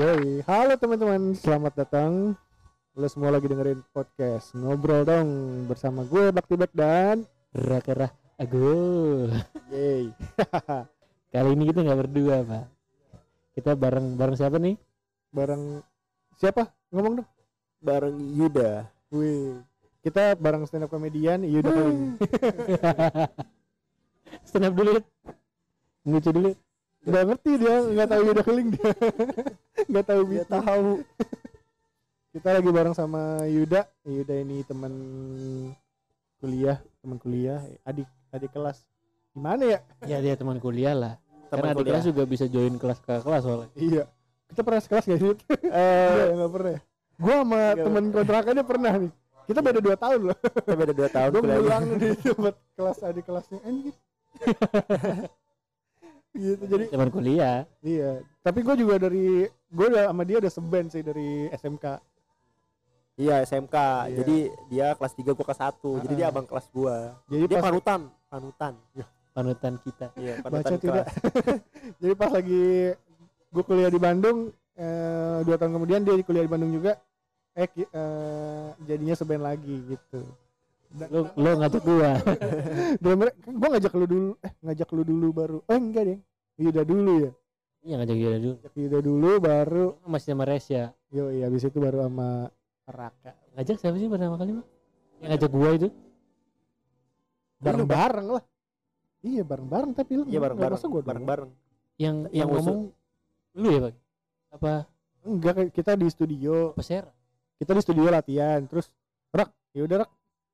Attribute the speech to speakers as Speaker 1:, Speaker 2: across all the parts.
Speaker 1: Yoi, halo teman-teman, selamat datang. Lo semua lagi dengerin podcast ngobrol dong bersama gue Bakti Bek dan
Speaker 2: Raka Ago.
Speaker 1: Yeay.
Speaker 2: Kali ini kita nggak berdua, Pak. Kita bareng bareng siapa nih?
Speaker 1: bareng siapa? Ngomong dong.
Speaker 3: bareng Yuda.
Speaker 1: Wih, kita bareng stand up comedian Yuda.
Speaker 2: Stand up dulu. Lucu dulu.
Speaker 1: Gak ngerti dia, nggak tahu Yuda Keling dia. Nggak tahu
Speaker 3: Dia tahu.
Speaker 1: Kita lagi bareng sama Yuda. Yuda ini teman kuliah, teman kuliah, adik adik kelas. Gimana ya?
Speaker 2: Ya dia teman kuliah lah.
Speaker 3: Teman
Speaker 2: Karena adik
Speaker 3: kuliah.
Speaker 2: kelas juga bisa join kelas ke kelas soalnya.
Speaker 1: Iya. Kita pernah sekelas gak sih?
Speaker 3: Eh,
Speaker 1: Enggak, enggak pernah. ya? Gua sama
Speaker 3: Nggak
Speaker 1: temen kontrakannya pernah nih. Kita beda 2 tahun loh.
Speaker 3: kita beda 2 tahun
Speaker 1: Gue ngulang di tempat kelas adik kelasnya anjir. gitu jadi
Speaker 2: Teman kuliah.
Speaker 1: iya. Tapi gue juga dari gue udah sama dia udah seben sih dari SMK.
Speaker 3: Iya, SMK.
Speaker 1: Iya.
Speaker 3: Jadi dia kelas 3 gua kelas 1. Jadi dia
Speaker 1: Ah.
Speaker 3: abang kelas gua.
Speaker 1: Jadi
Speaker 3: Dia
Speaker 1: pas
Speaker 3: panutan, panutan.
Speaker 2: Panutan kita.
Speaker 3: Iya,
Speaker 1: baca
Speaker 3: panutan
Speaker 1: tidak.
Speaker 3: kelas.
Speaker 1: jadi pas lagi gue kuliah di Bandung eh, dua tahun kemudian dia kuliah di Bandung juga. Eh eh, jadinya seben lagi gitu.
Speaker 2: Lo lo ngajak gua.
Speaker 1: mereka, gue ngajak lu dulu, eh ngajak lu dulu baru. Eh enggak deh, Yuda dulu ya.
Speaker 2: Iya ngajak Yuda dulu.
Speaker 1: Ngajak Yuda dulu baru,
Speaker 2: Masih sama Resya.
Speaker 1: yo iya habis itu baru sama Raka.
Speaker 2: Ngajak siapa sih pertama kali, Bang? Yang ngajak gua itu.
Speaker 1: Bareng-bareng lah. Iya bareng-bareng tapi lu
Speaker 3: Iya, bareng-bareng.
Speaker 1: masa gua doang?
Speaker 3: Bareng-bareng.
Speaker 2: Yang
Speaker 3: Yang
Speaker 2: ngomong lu ya, Bang? Apa
Speaker 1: Enggak kita di studio,
Speaker 2: apa share?
Speaker 1: kita di studio latihan terus Rak, ya udah Rak,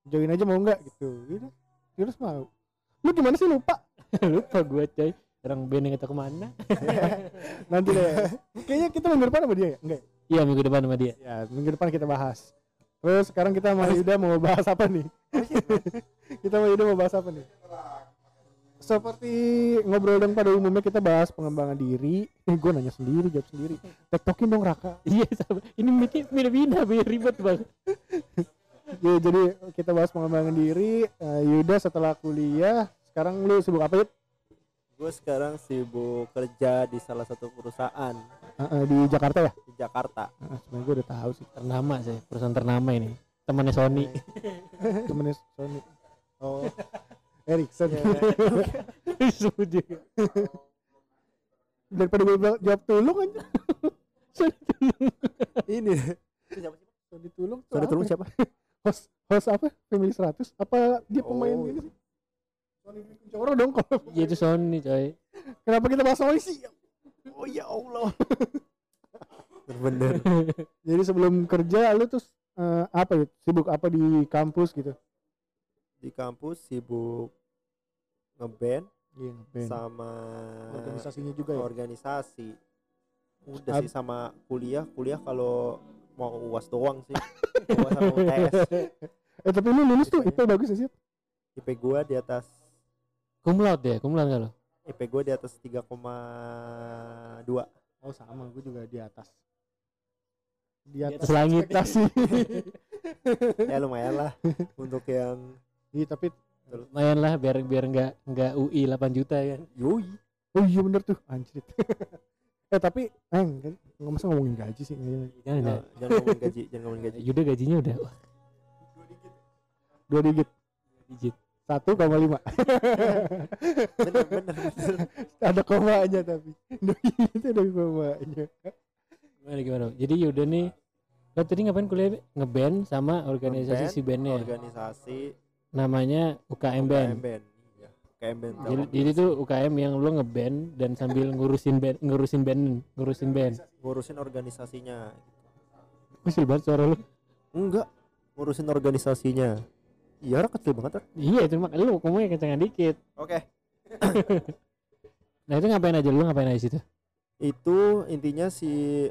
Speaker 1: join aja mau enggak gitu. Gitu. Terus mau. Lu gimana sih lupa?
Speaker 2: Lupa gua, coy. Orang band yang kita ke mana?
Speaker 1: Nanti deh. Kayaknya kita minggu depan sama dia ya? Enggak. ya?
Speaker 2: Iya minggu depan sama dia.
Speaker 1: Ya, minggu depan kita bahas. Terus sekarang kita sama Yuda mau bahas apa nih? kita sama Yuda mau bahas apa nih? Seperti ngobrol dong pada umumnya kita bahas pengembangan diri. Eh, gue nanya sendiri, jawab sendiri. Tektokin dong Raka.
Speaker 2: Iya, ini mikir pindah-pindah biar ribet bang.
Speaker 1: Ya, jadi kita bahas pengembangan diri. Eh, Yuda setelah kuliah, sekarang lu sibuk apa Yud?
Speaker 3: Gue sekarang sibuk kerja di salah satu perusahaan
Speaker 1: Eh, eh, di Jakarta ya?
Speaker 3: di Jakarta.
Speaker 1: Eh, Sebenarnya gue udah tahu sih.
Speaker 2: Ternama sih, perusahaan ternama ini. Temannya Sony.
Speaker 1: Temennya Sony. Oh, Erickson.
Speaker 2: Sebut juga.
Speaker 1: Daripada gue bilang jawab tulung aja.
Speaker 3: Ini. siapa sih?
Speaker 1: Sony tulung. tuh
Speaker 3: Sorry,
Speaker 1: apa
Speaker 3: tolong
Speaker 1: ya?
Speaker 3: siapa?
Speaker 1: host host apa Family 100 apa dia pemain
Speaker 3: Oh.
Speaker 1: ini sih Sony Kuncoro dong kalau
Speaker 2: Iya itu Sony coy.
Speaker 1: kenapa kita bahas Sony sih
Speaker 3: Oh ya Allah. Bener.
Speaker 1: jadi sebelum kerja lu terus eh, apa ya sibuk apa di kampus gitu
Speaker 3: Di kampus sibuk ngeband
Speaker 1: iya ngeband.
Speaker 3: sama
Speaker 1: organisasinya juga ya
Speaker 3: organisasi. Udah
Speaker 1: Ab-
Speaker 3: sih sama kuliah, kuliah kalau mau UAS doang sih. UAS sama UTS.
Speaker 1: eh tapi lu lulus tuh IP bagus ya sih
Speaker 3: IP gua di atas
Speaker 2: Cum laude ya, cum laude nggak lo?
Speaker 3: IP gua di atas 3,2.
Speaker 1: oh sama gue juga di atas di
Speaker 2: Di
Speaker 1: atas,
Speaker 2: langit.
Speaker 1: ekspektasi
Speaker 3: ya lumayan lah untuk yang
Speaker 1: iya tapi
Speaker 2: Lumayan lah biar biar nggak nggak UI 8 juta kan.
Speaker 3: yoi.
Speaker 1: oh iya bener tuh anjir eh tapi eh kan nggak masa ngomongin gaji sih kayaknya.
Speaker 2: Jangan
Speaker 3: Nah,
Speaker 2: ya.
Speaker 3: jangan ngomongin gaji, jangan ngomongin gaji.
Speaker 2: Yuda gajinya udah wah,
Speaker 1: dua digit
Speaker 2: digit.
Speaker 1: satu koma lima
Speaker 3: Bener, bener, bener.
Speaker 1: ada komanya tapi dua digit itu ada komanya
Speaker 2: Gimana gimana? Jadi Yuda nih lo tadi ngapain kuliah ngeband sama organisasi
Speaker 3: Ngeband,
Speaker 2: si bandnya
Speaker 3: Organisasi
Speaker 2: namanya UKM band.
Speaker 3: UKM band. Iya, UKM band.
Speaker 2: Jadi, jadi tuh UKM yang lo ngeband dan sambil ngurusin band ngurusin band ngurusin band.
Speaker 3: ngurusin organisasinya.
Speaker 1: kecil banget suara lu
Speaker 3: Enggak, ngurusin organisasinya. Iya, orang kecil banget. Rak.
Speaker 2: Iya itu makanya lu ngomongnya kencengan dikit.
Speaker 3: Oke.
Speaker 2: Nah itu ngapain aja lu ngapain aja situ?
Speaker 3: Itu intinya si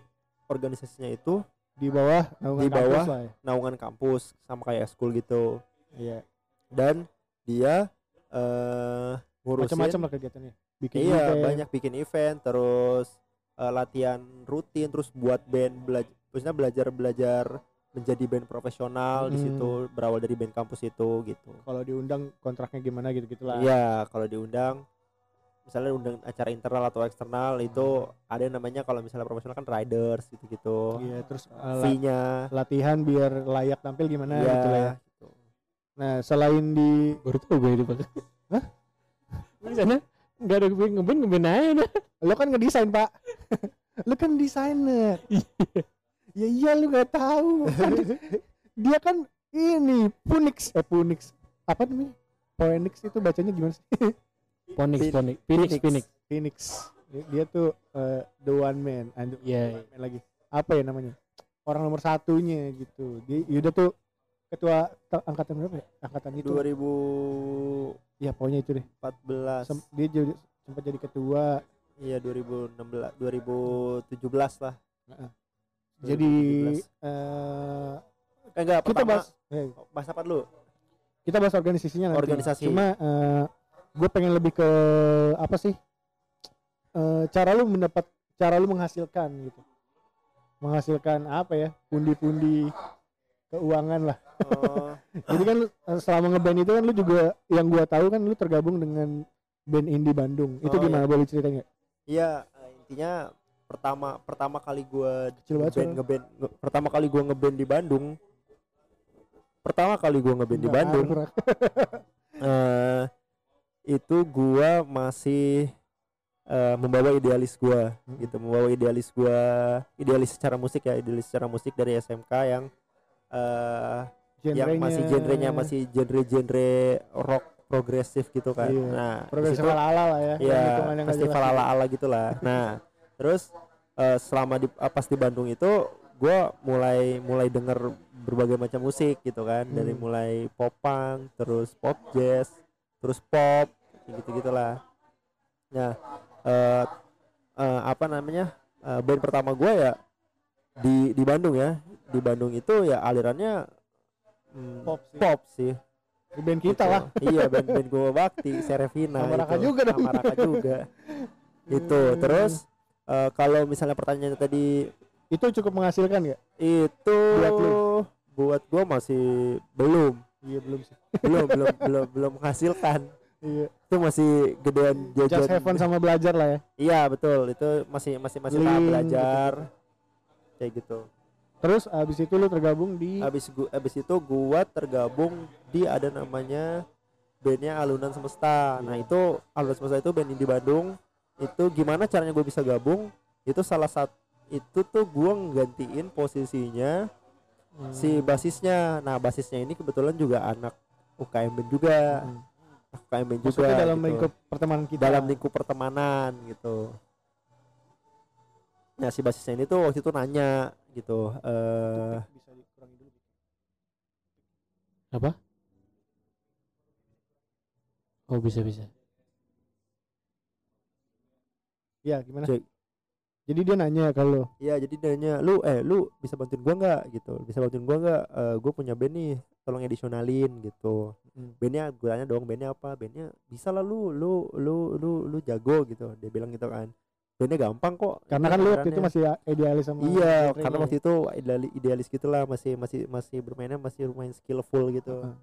Speaker 3: organisasinya itu
Speaker 1: di bawah naungan
Speaker 3: Di bawah.
Speaker 1: kampus lah ya.
Speaker 3: naungan kampus sama kayak school gitu.
Speaker 1: Iya.
Speaker 3: Dan dia eh ngurusin
Speaker 1: Macam-macam lah kegiatannya. Bikin
Speaker 3: iya
Speaker 1: event.
Speaker 3: banyak bikin event terus eh, latihan rutin terus buat band belajar maksudnya belajar belajar menjadi band profesional di
Speaker 1: Hmm.
Speaker 3: situ berawal dari band kampus itu gitu
Speaker 1: Kalau diundang kontraknya gimana gitu-gitu lah.
Speaker 3: iya kalau diundang misalnya undang acara internal atau eksternal itu ada yang namanya kalau misalnya profesional kan riders gitu-gitu
Speaker 1: Iya, terus uh,
Speaker 3: fee-nya
Speaker 1: latihan biar layak tampil gimana
Speaker 3: Iya,
Speaker 1: gitu lah ya.
Speaker 3: gitu.
Speaker 1: Nah, selain di
Speaker 2: baru tau gue itu pak
Speaker 1: Hah?
Speaker 2: Di sana nggak ada ngeband ngeband ngeband aja dah
Speaker 1: lo kan ngedesain, Pak. lo kan desainer. ya iya lu gak tahu. Kan di- dia kan ini Punix eh Punix. Apa namanya? Phoenix itu bacanya gimana sih?
Speaker 2: Phoenix
Speaker 3: Phoenix.
Speaker 2: Phoenix Phoenix Phoenix.
Speaker 1: Dia- tuh eh, the one man. and
Speaker 2: Iya,
Speaker 1: one man lagi. Apa ya namanya? Orang nomor satunya gitu. Dia Yuda tuh ketua ta- angkatan berapa ya? Angkatan itu.
Speaker 3: 2014
Speaker 1: Ya pokoknya itu deh. Sem- dia jadi sempat jadi ketua.
Speaker 3: iya 2016 2017 lah
Speaker 1: Heeh. Jadi
Speaker 3: 2017.
Speaker 1: eh
Speaker 3: eh, enggak
Speaker 1: kita
Speaker 3: pertama
Speaker 1: bahas eh,
Speaker 3: bahas apa dulu
Speaker 1: kita bahas organisasinya nanti.
Speaker 3: Organisasi.
Speaker 1: Cuma gue pengen lebih ke apa sih? Eh, cara lu mendapat cara lu menghasilkan gitu. Menghasilkan apa ya? Pundi-pundi keuangan lah.
Speaker 3: oh,
Speaker 1: Jadi kan eh, selama ngeband itu kan lu juga yang gua tahu kan lu tergabung dengan band indie Bandung. Itu
Speaker 3: Oh,
Speaker 1: gimana boleh ceritain nggak?
Speaker 3: iya eh, intinya pertama pertama kali gua
Speaker 1: Kecil
Speaker 3: ngeband ngeband nge- pertama kali gua ngeband di Bandung pertama kali gua ngeband di Bandung eh itu gua masih eh, membawa idealis gua
Speaker 1: Hmm.
Speaker 3: gitu membawa idealis gua idealis secara musik ya idealis secara musik dari SMK yang eh yang masih genrenya masih genre-genre rock progresif gitu kan
Speaker 1: Iya.
Speaker 3: nah
Speaker 1: progresif ala-ala lah ya.
Speaker 3: Iya,
Speaker 1: yang
Speaker 3: festival ala-ala gitulah. Nah, terus eh, selama di eh, pas di Bandung itu gue mulai mulai denger berbagai macam musik gitu kan, dari
Speaker 1: Hmm.
Speaker 3: mulai pop punk, terus pop jazz, terus pop gitu gitulah. Nah, eh eh, apa namanya eh, band pertama gue ya di di Bandung ya, di Bandung itu ya alirannya hmm,
Speaker 1: Pop sih.
Speaker 3: pop sih.
Speaker 1: Di band kita
Speaker 3: Gitu.
Speaker 1: lah.
Speaker 3: Iya band-band gue bakti, Serevina
Speaker 1: Sama Raka
Speaker 3: itu.
Speaker 1: juga dong.
Speaker 3: Sama Raka juga. itu
Speaker 1: Hmm.
Speaker 3: terus eh, kalau misalnya pertanyaannya tadi
Speaker 1: itu cukup menghasilkan nggak?
Speaker 3: itu
Speaker 1: Buat lu?
Speaker 3: buat gue masih belum
Speaker 1: Iya belum sih.
Speaker 3: belum belum belum belum menghasilkan
Speaker 1: Iya.
Speaker 3: itu masih gedean
Speaker 1: Just
Speaker 3: jajan
Speaker 1: have fun sama belajar lah ya.
Speaker 3: iya betul itu masih masih masih tahap
Speaker 1: Link,
Speaker 3: belajar kayak gitu
Speaker 1: Terus abis itu lu tergabung di
Speaker 3: habis gua habis itu gua tergabung di ada namanya bandnya Alunan Semesta nah itu Alunan Semesta itu band di Bandung itu gimana caranya gue bisa gabung itu salah satu itu tuh gua nggantiin posisinya
Speaker 1: Hmm.
Speaker 3: si basisnya nah basisnya ini kebetulan juga anak UKM band juga
Speaker 1: Hmm.
Speaker 3: UKM band juga
Speaker 1: Maksudnya dalam
Speaker 3: gitu.
Speaker 1: lingkup pertemanan kita.
Speaker 3: dalam lingkup pertemanan gitu nah si basisnya ini tuh waktu itu nanya gitu eh
Speaker 1: bisa dikurangi dulu.
Speaker 2: apa? Oh bisa bisa.
Speaker 1: Iya, gimana?
Speaker 3: Cek.
Speaker 1: Jadi dia nanya kalau
Speaker 3: Iya jadi dia nanya lu eh lu bisa bantuin gua nggak? Gitu. Bisa bantuin gua nggak? Eh gua punya band nih tolong edisionalin gitu.
Speaker 1: Hmm.
Speaker 3: bandnya gue tanya dong bandnya apa? Bandnya bisa lah lu lu lu lu lu jago gitu. Dia bilang gitu kan bandnya gampang kok
Speaker 1: karena kan lu waktu itu
Speaker 3: alirannya."
Speaker 1: masih idealis sama
Speaker 3: iya karena
Speaker 1: ya.
Speaker 3: waktu itu idealis, idealis gitulah masih masih masih bermainnya masih lumayan skillful gitu
Speaker 1: Heeh.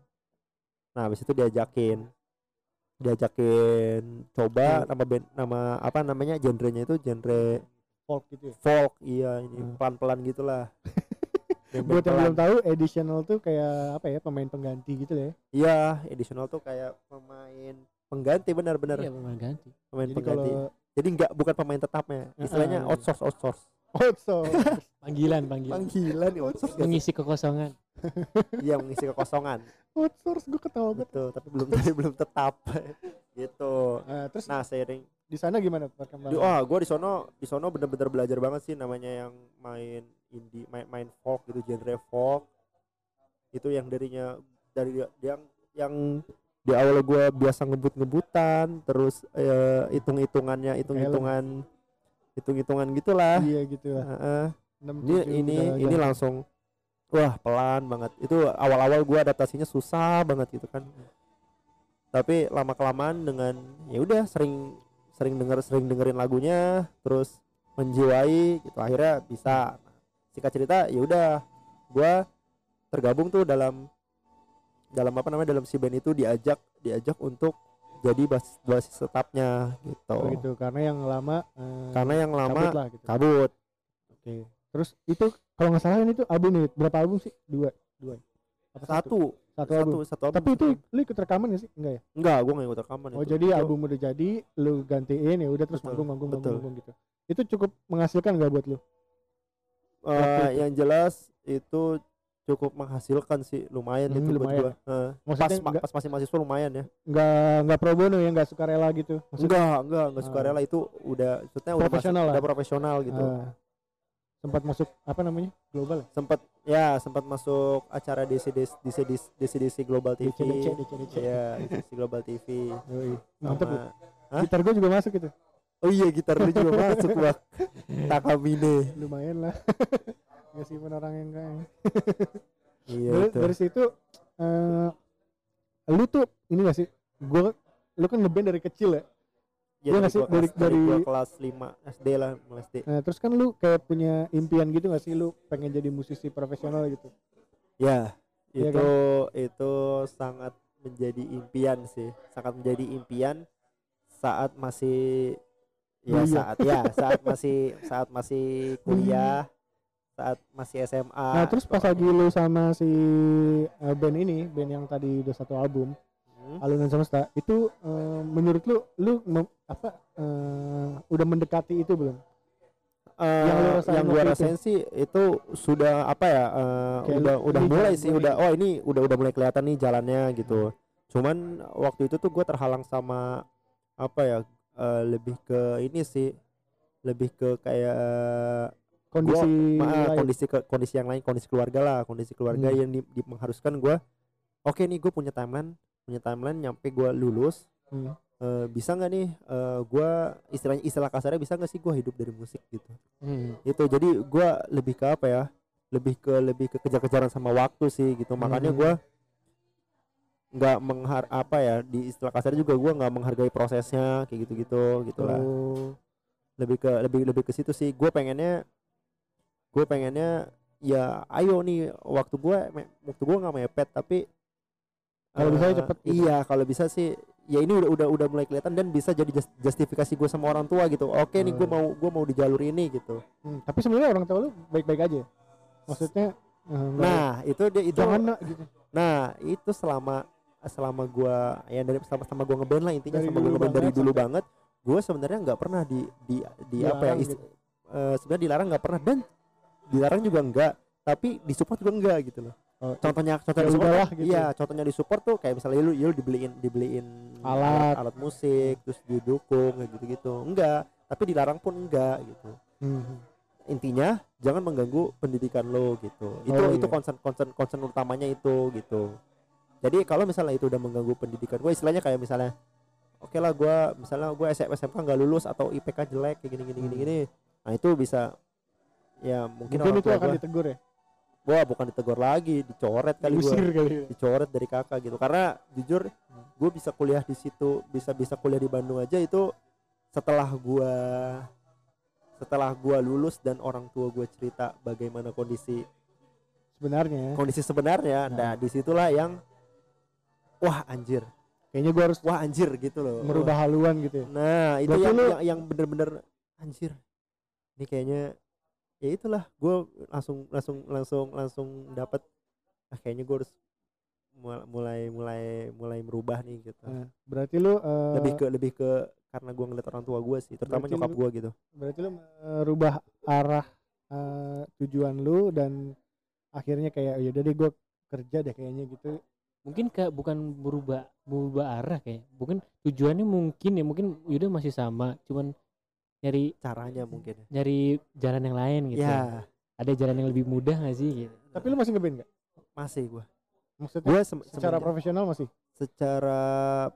Speaker 3: nah habis itu diajakin diajakin coba
Speaker 1: Hmm.
Speaker 3: nama band nama apa namanya genrenya itu genre
Speaker 1: folk gitu ya.
Speaker 3: folk iya ini
Speaker 1: Hmm.
Speaker 3: pelan-pelan gitulah Band-band
Speaker 1: Buat yang
Speaker 3: pelan.
Speaker 1: belum tahu, additional tuh kayak apa ya pemain pengganti gitu ya.
Speaker 3: Iya, additional tuh kayak pemain pengganti benar-benar
Speaker 2: iya pemain ganti
Speaker 3: pemain
Speaker 1: Jadi
Speaker 3: pengganti.
Speaker 1: kalau
Speaker 3: Jadi enggak bukan pemain tetapnya. Istilahnya outsource outsource.
Speaker 1: oh so
Speaker 2: panggilan panggilan
Speaker 3: Panggilan outsource. nggak
Speaker 2: mengisi kekosongan?
Speaker 3: Iya, mengisi kekosongan.
Speaker 1: outsource gue ketawa banget.
Speaker 3: gitu, tapi belum tapi belum tetap. gitu.
Speaker 1: Nah, terus
Speaker 3: Nah, seiring
Speaker 1: di sana gimana
Speaker 3: di,
Speaker 1: perkembangan?
Speaker 3: wah, gua di sono di sono bener-bener belajar banget sih namanya yang main indie, main main folk gitu, genre folk. Itu yang darinya dari yang yang di awal gua biasa ngebut-ngebutan, terus eh, hitung-hitungannya, hitung-hitungan hitung-hitungan gitulah.
Speaker 1: Iya gitu lah.
Speaker 3: Heeh.
Speaker 1: Enam,
Speaker 3: Ini ini ini langsung wah pelan banget. Itu awal-awal gua adaptasinya susah banget gitu kan. Tapi lama kelamaan dengan ya udah sering sering denger sering dengerin lagunya terus menjiwai gitu akhirnya bisa. Singkat cerita ya udah gua tergabung tuh dalam dalam apa namanya dalam si band itu diajak diajak untuk jadi basis basis tetapnya gitu
Speaker 1: Oh gitu karena yang lama eh,
Speaker 3: karena yang lama
Speaker 1: cabut lah gitu.
Speaker 3: cabut
Speaker 1: Oke. Terus itu kalau nggak salah ini tuh album nih berapa album sih? Dua, dua. Apa
Speaker 3: satu
Speaker 1: Satu
Speaker 3: satu
Speaker 1: album.
Speaker 3: satu album
Speaker 1: Tapi itu
Speaker 3: satu
Speaker 1: lu ikut rekaman gak sih? Enggak ya?
Speaker 3: enggak gua nggak ikut rekaman
Speaker 1: Oh
Speaker 3: itu.
Speaker 1: jadi
Speaker 3: Itu-
Speaker 1: album udah jadi, lu gantiin ya udah terus
Speaker 3: Betul,
Speaker 1: manggung manggung manggung,
Speaker 3: betul.
Speaker 1: manggung gitu. Itu cukup menghasilkan gak buat lu? Itu.
Speaker 3: yang jelas itu cukup menghasilkan sih lumayan
Speaker 1: Hmm,
Speaker 3: itu buat
Speaker 1: lumayan.
Speaker 3: gua Eh, pas
Speaker 1: Maksudnya
Speaker 3: ma-
Speaker 1: nggak
Speaker 3: pas masih mahasiswa lumayan ya
Speaker 1: nggak nggak pro bono ya, nggak sukarela gitu. Maksudnya
Speaker 3: enggak enggak enggak
Speaker 1: Ah.
Speaker 3: sukarela itu udah maksudnya udah
Speaker 1: Profesional
Speaker 3: udah profesional gitu
Speaker 1: eh, sempat masuk apa namanya? Global. ya?
Speaker 3: sempat ya sempat masuk acara DC DC DC DC Global TV
Speaker 1: DC, DC, DC.
Speaker 3: ya DC Global TV sama Hah?
Speaker 1: Gitar gue juga masuk gitu.
Speaker 3: oh iya gitar lu juga masuk bak Takamine
Speaker 1: Lumayan lah. Nggak sih orang yang kayak
Speaker 3: iya
Speaker 1: dari,
Speaker 3: itu
Speaker 1: dari situ eh lu tuh ini gak sih? Gua lu kan ngeband dari kecil ya?
Speaker 3: Ya,
Speaker 1: Iya sih? Dari-
Speaker 3: dari,
Speaker 1: dari-
Speaker 3: gua kelas 5 SD lah mulai SD
Speaker 1: nah, terus kan lu kayak punya impian gitu gak sih? Lu pengen jadi musisi profesional gitu?
Speaker 3: Ya
Speaker 1: Iya
Speaker 3: itu itu sangat menjadi impian sih. Sangat menjadi impian saat masih ya saat ya saat masih saat masih kuliah saat masih SMA
Speaker 1: nah terus pas lagi lu sama si eh, band ini band yang tadi udah satu album
Speaker 3: Hmm.
Speaker 1: alunan semesta itu eh, menurut lu lu mem- apa eh, udah mendekati itu belum
Speaker 3: Eh,
Speaker 1: Yang rasain
Speaker 3: yang gua
Speaker 1: waktu itu?
Speaker 3: rasain sih itu sudah apa ya eh,
Speaker 1: Kayak
Speaker 3: udah udah mulai sih
Speaker 1: mulai.
Speaker 3: udah oh ini udah udah mulai kelihatan nih jalannya gitu cuman waktu itu tuh gue terhalang sama apa ya eh, lebih ke ini sih lebih ke kayak
Speaker 1: kondisi
Speaker 3: Ma-
Speaker 1: lain.
Speaker 3: kondisi ke, kondisi yang lain kondisi keluarga lah kondisi keluarga
Speaker 1: Hmm.
Speaker 3: yang di, di- mengharuskan gue oke nih gue punya timeline punya timeline nyampe gue lulus
Speaker 1: Hmm.
Speaker 3: eh, bisa nggak nih eh, gue istilahnya istilah kasarnya bisa nggak sih gue hidup dari musik gitu
Speaker 2: Hmm.
Speaker 3: itu jadi gue lebih ke apa ya lebih ke lebih ke kejar-kejaran sama waktu sih gitu makanya
Speaker 1: Hmm.
Speaker 3: gue nggak menghar apa ya di istilah kasar juga gue nggak menghargai prosesnya kayak gitu-gitu gitulah
Speaker 1: Oh.
Speaker 3: lebih ke lebih lebih ke situ sih gue pengennya gue pengennya ya ayo nih waktu gue waktu gue nggak mepet tapi
Speaker 1: Kalau bisa
Speaker 3: eh,
Speaker 1: cepet gitu.
Speaker 3: iya kalau bisa sih ya ini udah udah udah mulai kelihatan dan bisa jadi just- justifikasi gue sama orang tua gitu oke nih gue
Speaker 1: Hmm.
Speaker 3: mau gue mau di jalur ini gitu
Speaker 1: Hmm, tapi sebenarnya orang tua lu baik-baik aja. Maksudnya eh,
Speaker 3: nah itu dia itu
Speaker 1: jangan gitu.
Speaker 3: nah itu selama selama gue ya dari selama selama gue ngeband lah intinya
Speaker 1: Dari
Speaker 3: sama gue ngeband dari dulu
Speaker 1: sampai-
Speaker 3: banget gue sebenarnya nggak pernah di di di apa ya
Speaker 1: Dilarang
Speaker 3: is-
Speaker 1: gitu.
Speaker 3: eh, sebenarnya dilarang nggak pernah dan dilarang juga enggak tapi disupport juga enggak gitu loh
Speaker 1: Oh,
Speaker 3: contohnya contoh
Speaker 1: Ya
Speaker 3: disupport
Speaker 1: udahlah
Speaker 3: kan-
Speaker 1: gitu.
Speaker 3: iya contohnya disupport tuh kayak misalnya lu lu dibeliin dibeliin
Speaker 1: Alat.
Speaker 3: alat musik terus didukung kayak gitu gitu enggak tapi dilarang pun enggak gitu
Speaker 1: hmm.
Speaker 3: intinya jangan mengganggu pendidikan lo gitu itu
Speaker 1: Oh,
Speaker 3: itu
Speaker 1: iya.
Speaker 3: concern concern concern utamanya itu gitu jadi kalau misalnya itu udah mengganggu pendidikan gue istilahnya kayak misalnya oke lah gue misalnya gue SMK nggak lulus atau IPK jelek kayak gini gini gini
Speaker 1: Hmm.
Speaker 3: gini nah itu bisa ya mungkin,
Speaker 1: Mungkin
Speaker 3: orang
Speaker 1: itu
Speaker 3: tua
Speaker 1: akan
Speaker 3: gua,
Speaker 1: ditegur ya.
Speaker 3: wah bukan ditegur lagi dicoret kali gue
Speaker 1: Diusir kali. ya.
Speaker 3: dicoret dari kakak gitu karena jujur gue bisa kuliah di situ bisa bisa kuliah di Bandung aja itu setelah gua setelah gua lulus dan orang tua gue cerita bagaimana kondisi
Speaker 1: Sebenarnya
Speaker 3: kondisi sebenarnya
Speaker 1: Nah.
Speaker 3: nah di situlah yang wah anjir
Speaker 1: kayaknya gua harus
Speaker 3: wah anjir gitu loh
Speaker 1: merubah haluan gitu ya.
Speaker 3: nah itu
Speaker 1: Berarti
Speaker 3: yang, yang yang bener-bener anjir ini kayaknya ya itulah gue langsung langsung langsung langsung dapat ah kayaknya gue harus mul- mulai mulai mulai merubah nih gitu
Speaker 1: Nah, berarti lu eh,
Speaker 3: lebih ke lebih ke karena gue ngeliat orang tua gue sih terutama nyokap gue gitu
Speaker 1: berarti lu merubah arah eh, tujuan lu dan akhirnya kayak ya udah deh gua kerja deh kayaknya gitu.
Speaker 2: mungkin kayak bukan berubah berubah arah kayak mungkin tujuannya mungkin ya mungkin Yuda masih sama cuman nyari
Speaker 3: caranya mungkin ya
Speaker 2: nyari jalan yang lain gitu
Speaker 3: ya
Speaker 2: ada jalan yang lebih mudah gak sih gitu
Speaker 1: Tapi lu masih ngeband gak?
Speaker 3: masih gue
Speaker 1: Maksudnya
Speaker 3: gue
Speaker 1: secara profesional masih?
Speaker 3: secara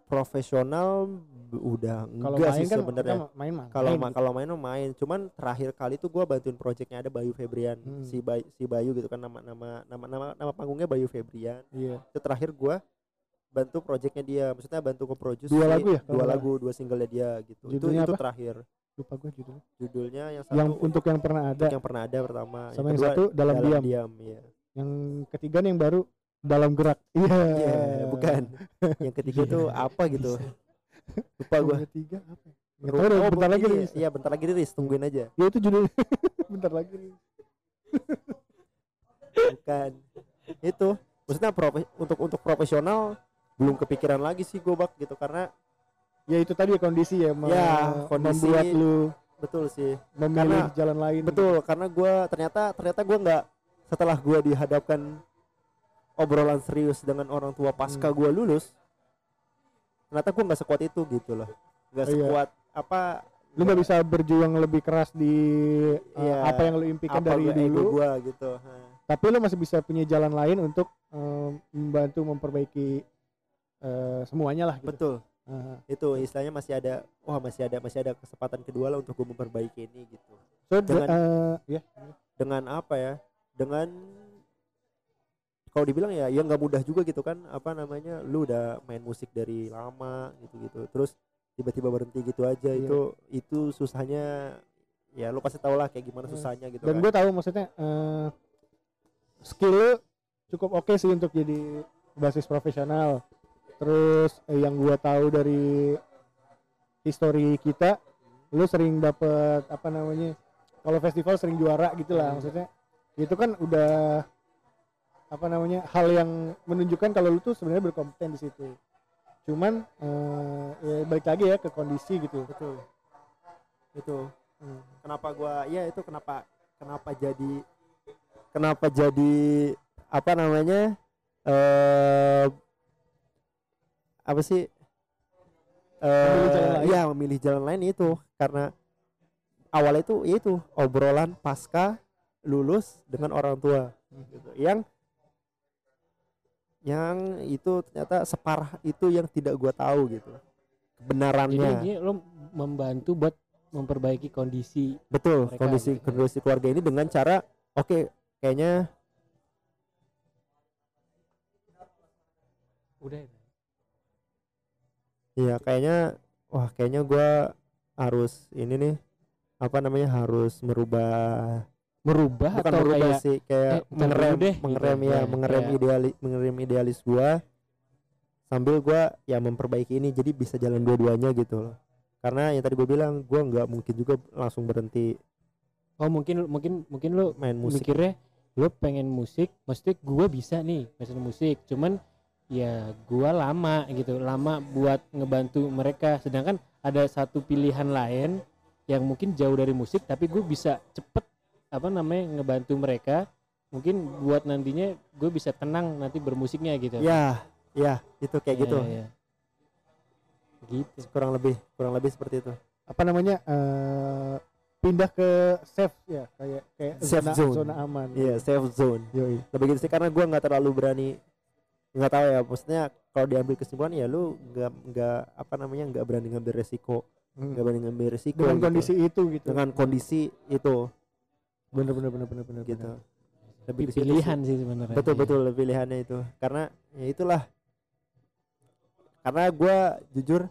Speaker 3: profesional udah
Speaker 1: Kalau
Speaker 3: enggak
Speaker 1: main
Speaker 3: sih
Speaker 1: kan
Speaker 3: sebenarnya
Speaker 1: main mah.
Speaker 3: kalau
Speaker 1: main
Speaker 3: ma-
Speaker 1: gitu.
Speaker 3: kalau main mah main cuman terakhir kali tuh gue bantuin projectnya ada Bayu Febrian
Speaker 1: Hmm.
Speaker 3: si Bayu, si Bayu gitu kan nama nama nama nama nama panggungnya Bayu Febrian
Speaker 1: Iya.
Speaker 3: itu terakhir gue bantu projectnya dia maksudnya bantu ke-produce
Speaker 1: Dua
Speaker 3: si-
Speaker 1: lagu ya,
Speaker 3: dua lagu dua singlenya dia gitu itu
Speaker 1: Judulnya
Speaker 3: itu
Speaker 1: apa?
Speaker 3: terakhir
Speaker 1: Lupa gua judulnya.
Speaker 3: judulnya yang satu
Speaker 1: Yang untuk yang pernah ada
Speaker 3: untuk yang pernah ada pertama
Speaker 1: sama yang
Speaker 3: kedua
Speaker 1: satu dalam, diam.
Speaker 3: diam iya
Speaker 1: Yang ketiga nih yang baru dalam gerak. Iya.
Speaker 3: Iya, bukan yang ketiga tuh apa gitu lupa gue
Speaker 1: Romeo tiga apa ya? Tahu deh, bentar lagi rilis.
Speaker 3: iya bentar lagi rilis tungguin aja
Speaker 1: Ya itu judulnya. bentar lagi rilis.
Speaker 3: bukan itu maksudnya profe- untuk untuk profesional belum kepikiran lagi sih gue bak gitu karena
Speaker 1: Ya itu tadi kondisi ya,
Speaker 3: Ya, kondisi.
Speaker 1: membuat lu
Speaker 3: betul sih
Speaker 1: memilih
Speaker 3: Karena-
Speaker 1: jalan lain.
Speaker 3: betul karena gue ternyata ternyata gue nggak setelah gue dihadapkan obrolan serius dengan orang tua pasca
Speaker 1: Hmm.
Speaker 3: gue lulus ternyata gue nggak sekuat itu gitu loh nggak
Speaker 1: Iya.
Speaker 3: sekuat apa
Speaker 1: Lu nggak bisa berjuang lebih keras di uh,
Speaker 3: Iya,
Speaker 1: apa yang lu impikan
Speaker 3: apa
Speaker 1: dari
Speaker 3: gua-
Speaker 1: dulu.
Speaker 3: gue gitu
Speaker 1: Tapi lu masih bisa punya jalan lain untuk um, membantu memperbaiki uh, semuanya lah gitu.
Speaker 3: betul
Speaker 1: Uh,
Speaker 3: itu istilahnya masih ada wah masih ada masih ada kesempatan kedua lah untuk gue memperbaiki ini gitu
Speaker 1: so,
Speaker 3: Dengan-
Speaker 1: uh, ya.
Speaker 3: dengan apa ya dengan kalau dibilang ya ya nggak mudah juga gitu kan apa namanya lu udah main musik dari lama gitu gitu terus tiba-tiba berhenti gitu aja
Speaker 1: Iya.
Speaker 3: itu itu susahnya ya lu pasti tau lah kayak gimana
Speaker 1: Hmm.
Speaker 3: susahnya gitu
Speaker 1: Dan
Speaker 3: kan
Speaker 1: gue tahu maksudnya uh, skill cukup oke sih untuk jadi basis profesional. Terus eh, yang gue tahu dari histori kita, lu sering dapet apa namanya? Kalau festival sering juara gitu lah maksudnya. Itu kan udah apa namanya hal yang menunjukkan kalau lu tuh sebenarnya berkompeten di situ. Cuman eh, ya balik lagi ya ke kondisi gitu.
Speaker 3: betul itu
Speaker 1: Hmm.
Speaker 3: kenapa gua ya itu kenapa kenapa jadi kenapa jadi apa namanya eh apa sih eh
Speaker 1: lain.
Speaker 3: ya memilih jalan lain itu karena awalnya itu ya itu obrolan pasca lulus dengan orang tua gitu yang yang itu ternyata separah itu yang tidak gua tahu gitu
Speaker 2: Jadi
Speaker 3: kebenarannya
Speaker 2: intinya lo membantu buat memperbaiki kondisi
Speaker 3: betul
Speaker 2: mereka
Speaker 3: kondisi
Speaker 2: gitu.
Speaker 3: kondisi keluarga ini dengan cara oke kayaknya
Speaker 2: udah ya?
Speaker 3: Ya kayaknya wah kayaknya gua harus ini nih apa namanya harus merubah
Speaker 2: merubah
Speaker 3: bukan
Speaker 2: atau
Speaker 3: merubah
Speaker 2: kayak
Speaker 3: sih kayak
Speaker 2: eh,
Speaker 3: mengerem
Speaker 2: deh, gitu.
Speaker 3: mengerem ya
Speaker 2: Ya,
Speaker 3: mengerem
Speaker 2: kayak-
Speaker 3: idealis mengerem idealis gua sambil gua ya memperbaiki ini jadi bisa jalan dua-duanya gitu loh. Karena yang tadi gue bilang gua nggak mungkin juga langsung berhenti.
Speaker 2: Oh mungkin mungkin mungkin lo
Speaker 3: main musik.
Speaker 2: mikirnya lo pengen musik maksudnya gua bisa nih mesin musik. Cuman ya gua lama gitu lama buat ngebantu mereka. Sedangkan ada satu pilihan lain yang mungkin jauh dari musik tapi gue bisa cepet apa namanya ngebantu mereka. Mungkin buat nantinya gue bisa tenang nanti bermusiknya gitu.
Speaker 3: Ya ya itu kayak
Speaker 2: Iya,
Speaker 3: gitu.
Speaker 2: iya. gitu.
Speaker 3: Kurang lebih kurang lebih seperti itu.
Speaker 1: Apa namanya eh pindah ke safe ya kayak kayak
Speaker 3: Safe
Speaker 1: zona,
Speaker 3: zone.
Speaker 1: zona aman.
Speaker 3: Iya safe zone.
Speaker 1: Yoi.
Speaker 3: lebih gitu sih karena gua nggak terlalu berani nggak tahu ya maksudnya kalau diambil kesimpulan ya lu nggak nggak apa namanya nggak berani ngambil resiko
Speaker 1: Hmm.
Speaker 3: nggak berani ngambil resiko
Speaker 1: dengan
Speaker 3: gitu.
Speaker 1: kondisi itu gitu
Speaker 3: dengan kondisi itu
Speaker 1: bener bener bener bener bener
Speaker 3: gitu
Speaker 1: bener.
Speaker 3: lebih sih.
Speaker 2: pilihan sih sebenarnya
Speaker 3: betul
Speaker 2: Iya.
Speaker 3: betul pilihannya itu karena ya itulah karena gua jujur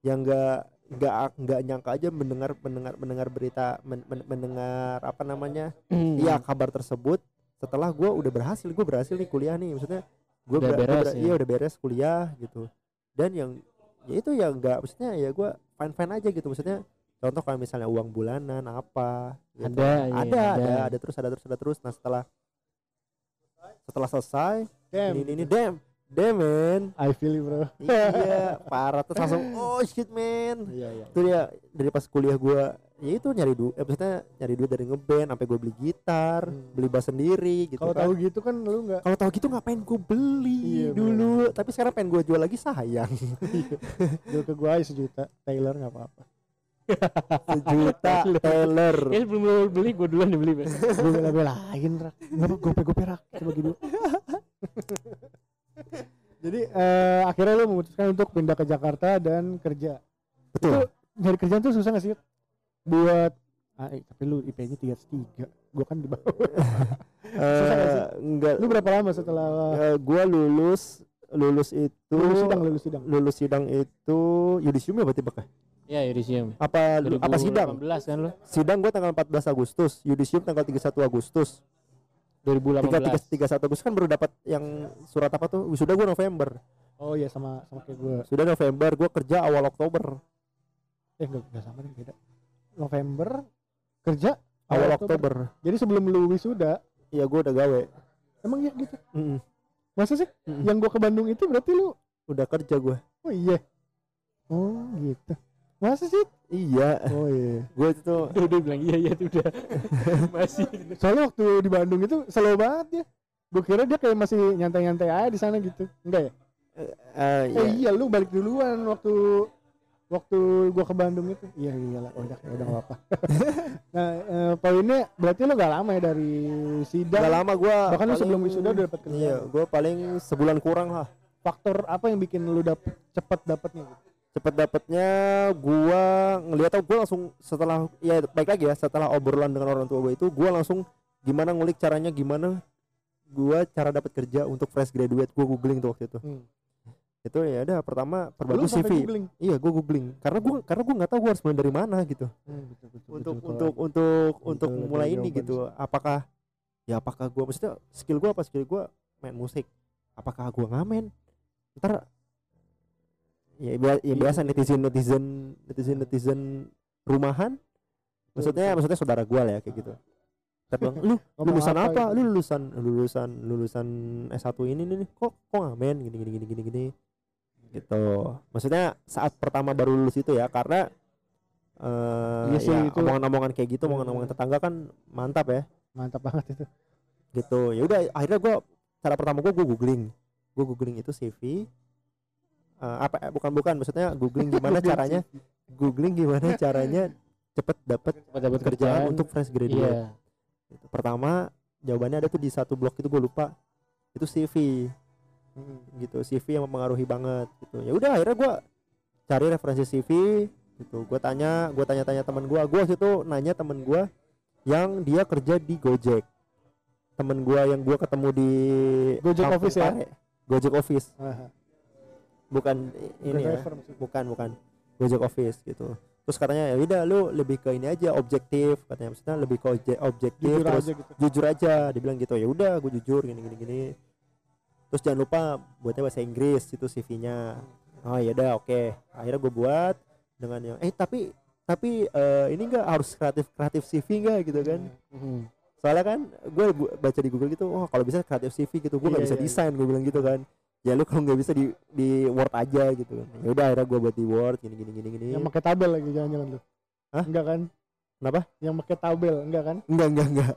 Speaker 3: yang nggak nggak nggak nyangka aja mendengar mendengar mendengar berita men- men- mendengar apa namanya
Speaker 2: Hmm.
Speaker 3: iya kabar tersebut setelah gua udah berhasil gue berhasil nih kuliah nih maksudnya gue
Speaker 2: Udah beres ya?
Speaker 3: iya udah beres kuliah gitu dan yang ya itu yang enggak maksudnya ya gua fine fine aja gitu maksudnya contoh kalau misalnya uang bulanan apa gitu.
Speaker 2: Ada, iya,
Speaker 3: ada ada
Speaker 2: ada.
Speaker 3: ada terus ada terus ada terus nah setelah setelah selesai
Speaker 1: Damn.
Speaker 3: ini ini damn damn man
Speaker 1: I feel you bro
Speaker 3: iya parah terus langsung oh shit man
Speaker 1: iya iya
Speaker 3: itu dia dari pas kuliah gua ya itu nyari duit eh, maksudnya nyari duit dari ngeband sampai gue beli gitar
Speaker 1: Hmm.
Speaker 3: beli bass sendiri gitu
Speaker 1: kalau
Speaker 3: kan.
Speaker 1: tahu gitu kan lu nggak
Speaker 3: kalau tahu gitu ngapain gue beli
Speaker 1: Iya,
Speaker 3: dulu? Tapi sekarang pengen gue jual lagi sayang.
Speaker 1: Jual ke gua aja sejuta Taylor nggak apa-apa.
Speaker 3: Sejuta Taylor.
Speaker 2: Ya sebelum lo beli gue duluan dibeli Pak.
Speaker 1: gue bela belain rak. Nggak gope gope rak coba gitu. Jadi eh, akhirnya lu memutuskan untuk pindah ke Jakarta dan kerja.
Speaker 3: Betul.
Speaker 1: Nyari kerjaan tuh susah gak sih? Buat ah, eh, tapi lu IP-nya tiga tiga. Gua kan di bawah. Susah nggak sih?
Speaker 3: Eh, enggak.
Speaker 1: Lu berapa lama setelah
Speaker 3: Eh, gua lulus lulus itu
Speaker 1: lulus sidang lulus sidang.
Speaker 3: lulus sidang itu yudisium ya berarti bakal
Speaker 2: ya Yudisium.
Speaker 3: Apa apa sidang?
Speaker 2: 2018 kan lo
Speaker 3: sidang gua tanggal 14 Agustus yudisium tanggal 31 Agustus.
Speaker 2: 2018
Speaker 3: tiga tiga tiga satu Agustus kan baru dapat yang surat apa tuh? Wisuda gua November.
Speaker 1: Oh iya sama sama kayak gue.
Speaker 3: sudah November gue kerja awal Oktober.
Speaker 1: Eh enggak enggak sama nih beda. November kerja
Speaker 3: awal Oktober
Speaker 1: Jadi sebelum lu wisuda,
Speaker 3: iya gue udah gawe
Speaker 1: emang ya gitu.
Speaker 3: Mm-mm.
Speaker 1: Masa sih?
Speaker 3: Mm-mm.
Speaker 1: Yang gua ke Bandung itu berarti lu
Speaker 3: udah kerja gue
Speaker 1: Oh iya. Oh gitu. Masa sih?
Speaker 3: iya
Speaker 1: Oh iya.
Speaker 3: gue itu
Speaker 2: Udah, udah bilang iya iya tuh udah. Masih.
Speaker 1: Soalnya waktu di Bandung itu slow banget ya. Gue kira dia kayak masih nyantai-nyantai aja di sana gitu. Enggak ya?
Speaker 3: eh,
Speaker 1: Eh
Speaker 3: iya.
Speaker 1: iya lu balik duluan waktu waktu gua ke Bandung itu. Iya lah udah ya udah enggak apa-apa. nah, eh, poinnya berarti lu gak lama ya dari sidang.
Speaker 3: Gak lama gue
Speaker 1: Bahkan lu sebelum wisuda udah dapat kerjaan.
Speaker 3: iya gue paling sebulan kurang lah
Speaker 1: Faktor apa yang bikin lu dapet cepet dapetnya gitu?
Speaker 3: cepet dapetnya gua ngeliat tau gua langsung setelah ya baik lagi ya setelah obrolan dengan orang tua gue itu gua langsung gimana ngulik caranya gimana gua cara dapat kerja untuk fresh graduate gua googling tuh waktu itu
Speaker 1: Hmm.
Speaker 3: Itu ya udah pertama perbagus CV
Speaker 1: googling?
Speaker 3: iya gua googling. Karena gua karena gua nggak tahu gua harus mulai dari mana gitu.
Speaker 1: Hmm, betul, betul,
Speaker 3: untuk
Speaker 1: betul.
Speaker 3: untuk untuk
Speaker 1: Betul,
Speaker 3: untuk
Speaker 1: betul,
Speaker 3: mulai ini gitu apakah ya apakah gua maksudnya skill gua apa? Skill gua main musik. Apakah gua ngamen? Ntar ya, bia- ya
Speaker 1: Iya.
Speaker 3: biasa netizen netizen netizen netizen rumahan. Maksudnya maksudnya saudara gua lah ya kayak gitu. Ntar bilang, lu lulusan apa,
Speaker 1: gitu?
Speaker 3: lu lulusan lulusan lulusan S1 ini nih. Kok kok ngamen? Gini gini gini gini gini gitu. Maksudnya saat pertama baru lulus itu ya karena eh
Speaker 1: Iya sih,
Speaker 3: ya,
Speaker 1: itu-
Speaker 3: omongan-omongan kayak gitu omongan-omongan tetangga kan mantap ya.
Speaker 1: Mantap banget itu.
Speaker 3: gitu. Ya udah akhirnya gua cara pertama gua gua googling. Gua googling itu CV Eh, apa eh, bukan bukan maksudnya googling gimana caranya googling gimana caranya cepet dapat
Speaker 2: Cepet dapat
Speaker 3: kerjaan untuk fresh graduate.
Speaker 2: Iya.
Speaker 3: Gitu. Pertama jawabannya ada tuh di satu blog itu gue lupa. Itu CV. Gitu CV yang mempengaruhi banget gitu. Ya udah akhirnya gue cari referensi CV gitu. Gue tanya gue tanya-tanya teman gue gue waktu itu nanya temen gue yang dia kerja di Gojek. Temen gue yang gue ketemu di
Speaker 1: Gojek Office ya?
Speaker 3: Pare. Gojek Office.
Speaker 1: Aha.
Speaker 3: bukan ini ya. bukan bukan. Gojek Office gitu. Terus katanya ya udah lu lebih ke ini aja objektif. Katanya maksudnya lebih ke obje- objektif
Speaker 1: Jujur
Speaker 3: terus
Speaker 1: aja gitu.
Speaker 3: jujur aja. Dibilang gitu ya udah gue jujur gini gini gini terus jangan lupa buatnya bahasa Inggris itu CV-nya oh ya udah oke akhirnya gue buat dengan yang eh tapi tapi eh, ini enggak harus kreatif kreatif CV enggak gitu kan
Speaker 2: Mhm.
Speaker 3: soalnya kan gue baca di Google gitu oh kalau bisa kreatif CV gitu gue nggak
Speaker 1: Iya,
Speaker 3: bisa
Speaker 1: iya,
Speaker 3: desain gue bilang gitu kan ya lu kalau nggak bisa di di Word aja gitu kan ya udah akhirnya gue buat di Word gini gini gini gini
Speaker 1: Yang pakai tabel lagi jangan-jangan lu.
Speaker 3: Hah?
Speaker 1: Enggak kan?
Speaker 3: Kenapa?
Speaker 1: Yang pakai tabel, enggak kan?
Speaker 3: enggak enggak enggak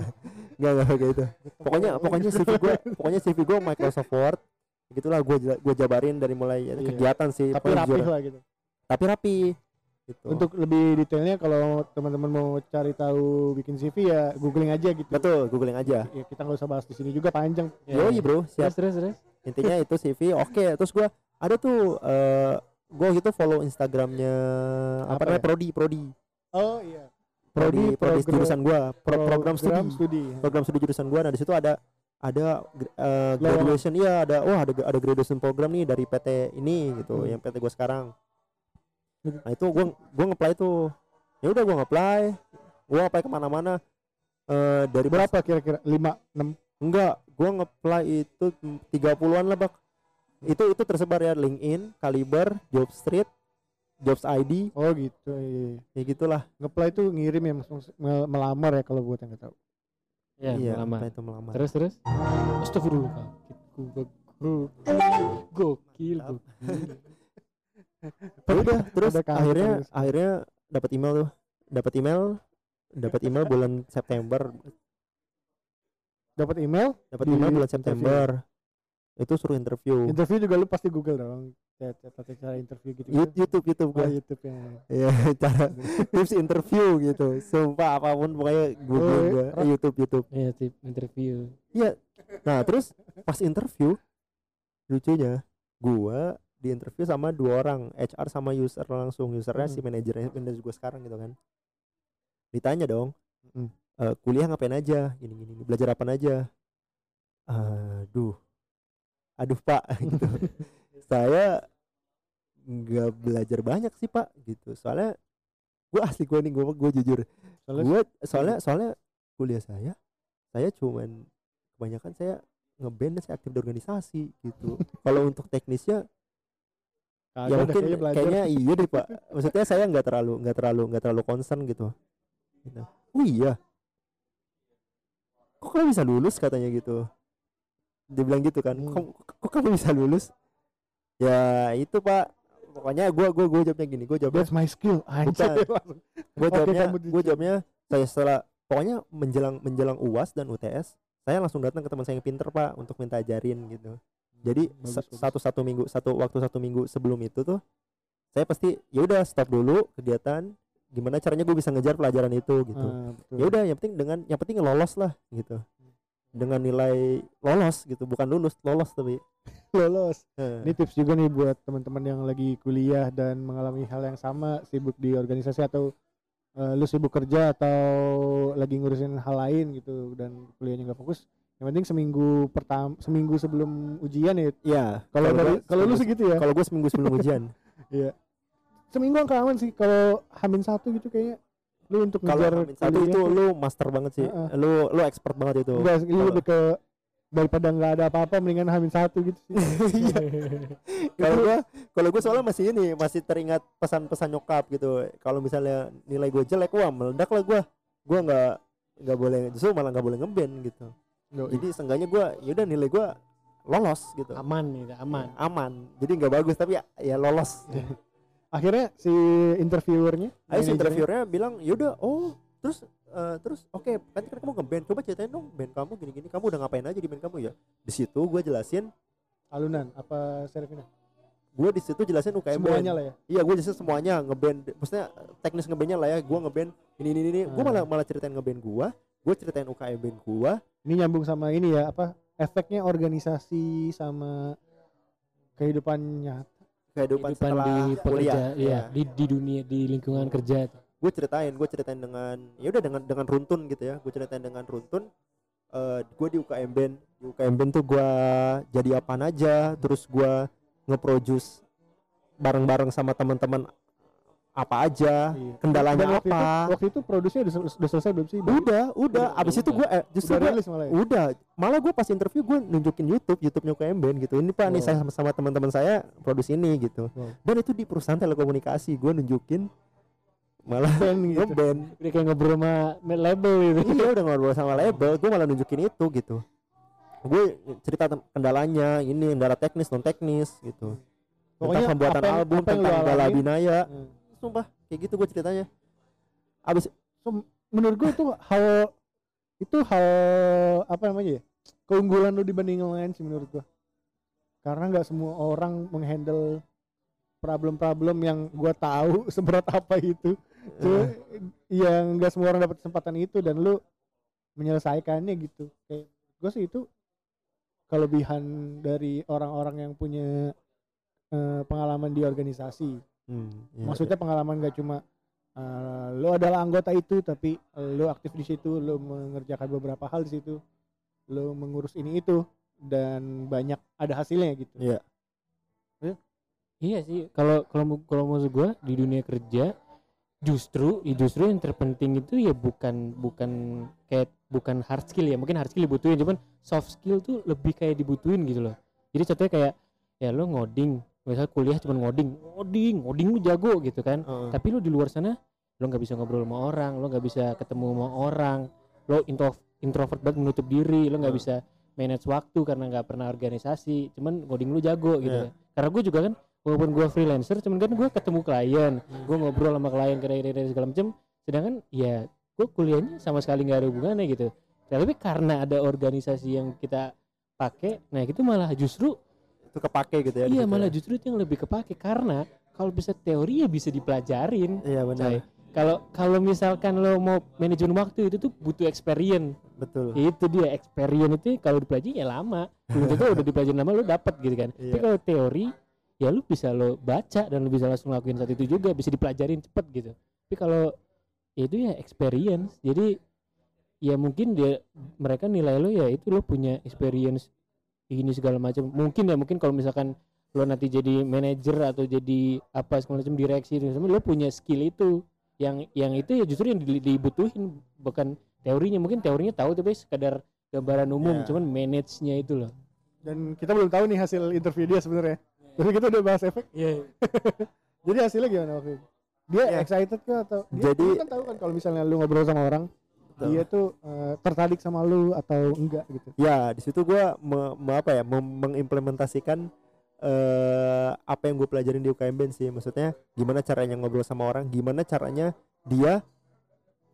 Speaker 3: enggak enggak kayak gitu pokoknya pokoknya CV gue pokoknya CV gue Microsoft Word gitulah gue gue jabarin dari mulai ya,
Speaker 1: Iya.
Speaker 3: kegiatan sih
Speaker 1: tapi rapi
Speaker 3: jujur.
Speaker 1: lah gitu.
Speaker 3: tapi rapi gitu
Speaker 1: Untuk lebih detailnya kalau teman-teman mau cari tahu bikin CV ya googling aja gitu.
Speaker 3: betul googling aja
Speaker 1: Ya, kita nggak usah bahas di sini juga panjang.
Speaker 2: Iya.
Speaker 3: yoi bro siap
Speaker 2: Terus terus terus.
Speaker 3: intinya itu CV oke terus gue ada tuh eh gue gitu follow Instagramnya apa,
Speaker 1: Apa
Speaker 3: namanya
Speaker 1: ya?
Speaker 3: Prodi Prodi
Speaker 1: Oh iya.
Speaker 3: Prodi Prodi
Speaker 1: program-
Speaker 3: jurusan gue program studi.
Speaker 1: studi.
Speaker 3: program studi jurusan gue nah di situ ada ada
Speaker 1: Lowongan.
Speaker 3: graduation. Iya ada wah ada ada graduation program nih dari PT ini gitu
Speaker 1: Hmm.
Speaker 3: yang PT gue sekarang. Nah itu gue gue ngeplay tuh. Ya udah gue ngeplay gue apply ke mana-mana. Eh dari
Speaker 1: Berapa kira-kira? 5 6
Speaker 3: enggak gue ngeplay itu 30-an lah bak. Itu itu tersebar ya LinkedIn Kaliber Jobstreet Jobs ID
Speaker 1: Oh gitu. Iya.
Speaker 3: ya gitulah
Speaker 1: Ngeplay itu ngirim ya maksudnya mel- melamar ya kalau buat yang nggak tahu.
Speaker 2: Ya,
Speaker 3: iya
Speaker 2: lama.
Speaker 3: apply itu melamar
Speaker 2: Terus terus. Astagfirullah. Gokil. Gokil. gokil.
Speaker 3: Ya udah terus akhirnya
Speaker 1: terus.
Speaker 3: akhirnya dapat email tuh dapat email dapat email bulan September
Speaker 1: Dapat email,
Speaker 3: dapat email bulan
Speaker 1: interview.
Speaker 3: September itu suruh interview
Speaker 1: interview juga lu pasti Google dong. Cara, cara- cara interview gitu.
Speaker 3: Yu- YouTube YouTube
Speaker 1: Oh,
Speaker 3: gua
Speaker 1: YouTube ya.
Speaker 3: ya cara tips interview gitu sumpah apa pun pokoknya Google
Speaker 1: Oh,
Speaker 3: gua
Speaker 1: iya.
Speaker 3: Eh, YouTube YouTube
Speaker 2: Iya, tip interview.
Speaker 3: nah terus pas interview lucunya gua di interview sama dua orang HR sama user langsung usernya si
Speaker 1: Hmm.
Speaker 3: manajernya manajer gua sekarang gitu kan ditanya dong
Speaker 1: Hmm.
Speaker 3: "Eh, kuliah ngapain aja gini gini, belajar apa aja aduh aduh pak gitu. Saya nggak belajar banyak sih pak gitu. Soalnya gua asli gua nih gua gua jujur.
Speaker 1: Soalnya
Speaker 3: gua soalnya soalnya kuliah saya saya cuman kebanyakan saya ngeband dan saya aktif di organisasi gitu. Kalau untuk teknisnya
Speaker 1: Kagak
Speaker 3: ya mungkin
Speaker 1: kayaknya
Speaker 3: kayaknya iya deh pak. Maksudnya saya nggak terlalu nggak terlalu nggak terlalu concern gitu. Gitu. Oh iya. Kok kamu bisa lulus katanya gitu dia bilang gitu kan
Speaker 1: Hmm.
Speaker 3: kok, kok kamu bisa lulus ya itu pak pokoknya gua gua gua jawabnya gini gua jawabnya
Speaker 1: That's my skill. Langsung.
Speaker 3: gue jawabnya gue jawabnya saya setelah pokoknya menjelang menjelang uas dan UTS saya langsung datang ke teman saya yang pinter pak untuk minta ajarin gitu jadi
Speaker 1: Bagus, bagus.
Speaker 3: satu satu minggu satu waktu satu minggu sebelum itu tuh saya pasti ya udah stop dulu kegiatan gimana caranya gue bisa ngejar pelajaran itu gitu
Speaker 1: Ah,
Speaker 3: ya udah yang penting dengan yang penting lolos lah gitu dengan nilai lolos gitu bukan lulus lolos tapi
Speaker 1: lolos. Ini tips juga nih buat teman-teman yang lagi kuliah dan mengalami hal yang sama, sibuk di organisasi atau eh, lu sibuk kerja atau lagi ngurusin hal lain gitu dan kuliahnya nggak fokus. Yang penting seminggu pertama, seminggu sebelum ujian ya.
Speaker 3: ya
Speaker 1: Kalau dari kalau lu segitu ya.
Speaker 3: kalau gue seminggu sebelum ujian
Speaker 1: Iya. Seminggu angka aman sih kalau hamin satu gitu kayaknya. Lu untuk
Speaker 3: kalau
Speaker 1: ngejar
Speaker 3: satu itu
Speaker 1: tuh-
Speaker 3: lu master banget sih.
Speaker 1: Heeh.
Speaker 3: lu lu expert banget itu.
Speaker 1: Enggak, lu lebih ke daripada nggak ada apa-apa mendingan hamin satu gitu sih.
Speaker 3: Iya. kalau gua kalau gua soalnya masih ini masih teringat pesan-pesan nyokap gitu. Kalau misalnya nilai gue jelek wah meledak lah gua. Gua nggak nggak boleh justru malah nggak boleh ngeband gitu. Jadi seenggaknya gua yaudah nilai gua lolos gitu.
Speaker 2: Aman nih aman.
Speaker 3: Aman. Jadi nggak bagus tapi ya, ya lolos
Speaker 1: Akhirnya si interviewernya,
Speaker 3: ayo si interviewernya bilang yaudah oh terus eh, terus oke kan kan kamu ngeband coba ceritain dong band kamu gini-gini kamu udah ngapain aja di band kamu ya di situ gua jelasin
Speaker 1: alunan apa Serafina?
Speaker 3: gue di situ jelasin UKM band.
Speaker 1: Semuanya lah ya.
Speaker 3: Iya gue jelasin semuanya ngeband, maksudnya teknis ngebandnya lah ya. Gue ngeband ini ini ini. Gue
Speaker 1: Hmm.
Speaker 3: malah malah ceritain ngeband gue. Gue ceritain UKM band gue.
Speaker 1: Ini nyambung sama ini ya apa efeknya organisasi sama kehidupan nyata.
Speaker 3: Kehidupan,
Speaker 2: kehidupan
Speaker 3: setelah
Speaker 2: di
Speaker 3: kuliah.
Speaker 2: pekerja iya
Speaker 3: Iya.
Speaker 2: di, di dunia di lingkungan kerja tuh.
Speaker 3: Gue ceritain, gue ceritain dengan ya udah dengan dengan runtun gitu ya. Gue ceritain dengan runtun. Eh gue di UKM band, di UKM band tuh gue jadi apa aja. Terus gue nge-produce bareng-bareng sama teman-teman apa aja.
Speaker 1: Iya.
Speaker 3: Kendalanya
Speaker 1: Dan waktu
Speaker 3: apa?
Speaker 1: Itu, waktu itu produksinya udah, sel- udah selesai belum sih?
Speaker 3: Udah, udah.
Speaker 2: Udah,
Speaker 3: Abis itu
Speaker 2: udah.
Speaker 3: gue eh, justru
Speaker 1: Udah
Speaker 3: gua-
Speaker 1: malah ya.
Speaker 3: udah malah gue pas interview gue nunjukin YouTube YouTube-nya UKM Band gitu ini pak nih
Speaker 1: Wow.
Speaker 3: saya sama, sama teman-teman saya produksi ini gitu
Speaker 1: Wow.
Speaker 3: dan itu di perusahaan telekomunikasi gue nunjukin malah
Speaker 1: Band gitu.
Speaker 3: ngeband
Speaker 2: udah kayak ngobrol sama label gitu
Speaker 3: iya udah ngobrol sama label gue malah nunjukin itu gitu gue cerita kendalanya ini kendala teknis non teknis gitu
Speaker 1: Pokoknya
Speaker 3: tentang pembuatan
Speaker 1: apa yang-
Speaker 3: album
Speaker 1: apa yang lu
Speaker 3: tentang Gala Binaya
Speaker 1: Hmm.
Speaker 3: Sumpah. Kayak gitu gue ceritanya. Abis
Speaker 1: menurut gue itu hal itu hal apa namanya ya keunggulan lu dibanding yang lain sih menurut gue karena nggak semua orang menghandle problem-problem yang gue tahu seberat apa itu. Cuma, yang nggak semua orang dapat kesempatan itu dan lu menyelesaikannya gitu. Kayak gue sih itu kelebihan dari orang-orang yang punya eh, pengalaman di organisasi
Speaker 3: hmm, iya,
Speaker 1: maksudnya pengalaman gak cuma uh, lo adalah anggota itu tapi lo aktif di situ lo mengerjakan beberapa hal di situ lo mengurus ini itu dan banyak ada hasilnya gitu.
Speaker 3: Iya.
Speaker 2: Iya? Sih, kalau kalau kalau maksud gua di dunia kerja justru ya justru yang terpenting itu ya bukan bukan kayak bukan hard skill ya mungkin hard skill dibutuhin cuman soft skill tuh lebih kayak dibutuhin gitu loh. Jadi contohnya kayak ya lo ngoding misalnya kuliah cuman ngoding ngoding ngoding lu jago gitu kan
Speaker 3: Heeh.
Speaker 2: tapi lu di luar sana lo nggak bisa ngobrol sama orang lo nggak bisa ketemu sama orang lo intro introvert banget menutup diri lo nggak
Speaker 3: Hmm.
Speaker 2: bisa manage waktu karena nggak pernah organisasi cuman ngoding lu jago gitu kan. karena gue juga kan walaupun gue freelancer cuman kan gue ketemu klien
Speaker 3: Hmm.
Speaker 2: gue ngobrol sama klien kira-kira segala macam sedangkan ya gue kuliahnya sama sekali nggak ada hubungannya gitu tapi karena ada organisasi yang kita pakai nah itu malah justru
Speaker 3: itu kepake gitu ya
Speaker 2: iya malah
Speaker 3: ya.
Speaker 2: justru itu yang lebih kepake karena kalau bisa teori ya bisa dipelajarin
Speaker 3: iya benar.
Speaker 2: Kalau kalau misalkan lo mau manajemen waktu itu tuh butuh experience.
Speaker 3: betul
Speaker 2: Itu dia experience itu kalau dipelajari ya lama. Belum tentu udah dipelajari lama lo dapat gitu kan. Tapi
Speaker 3: Iya.
Speaker 2: kalau teori ya lu bisa lo baca dan lo bisa langsung lakuin saat itu juga bisa dipelajarin cepet gitu. Tapi kalau ya itu ya experience. Jadi ya mungkin dia mereka nilai lo ya itu lo punya experience ini segala macam. Mungkin ya mungkin kalau misalkan lo nanti jadi manajer atau jadi apa segala macam direksi dan semua lo punya skill itu yang yang itu ya justru yang di- dibutuhin bukan teorinya mungkin teorinya tahu tapi sekadar gambaran umum
Speaker 3: Ya.
Speaker 2: cuman manage-nya itu loh
Speaker 1: dan kita belum tahu nih hasil interview dia sebenarnya Tapi kita udah bahas efek.
Speaker 2: Iya.
Speaker 1: Jadi hasilnya gimana waktu itu? Dia
Speaker 3: Ya.
Speaker 1: excited kah atau dia,
Speaker 3: Jadi-
Speaker 1: kan tahu kan kalau misalnya lu ngobrol sama orang,
Speaker 3: Betul.
Speaker 1: dia tuh eh, tertarik sama lu atau enggak gitu.
Speaker 3: ya di situ gue me, me- apa ya mem- mengimplementasikan eh apa yang gue pelajarin di UKM Band sih maksudnya gimana caranya ngobrol sama orang gimana caranya dia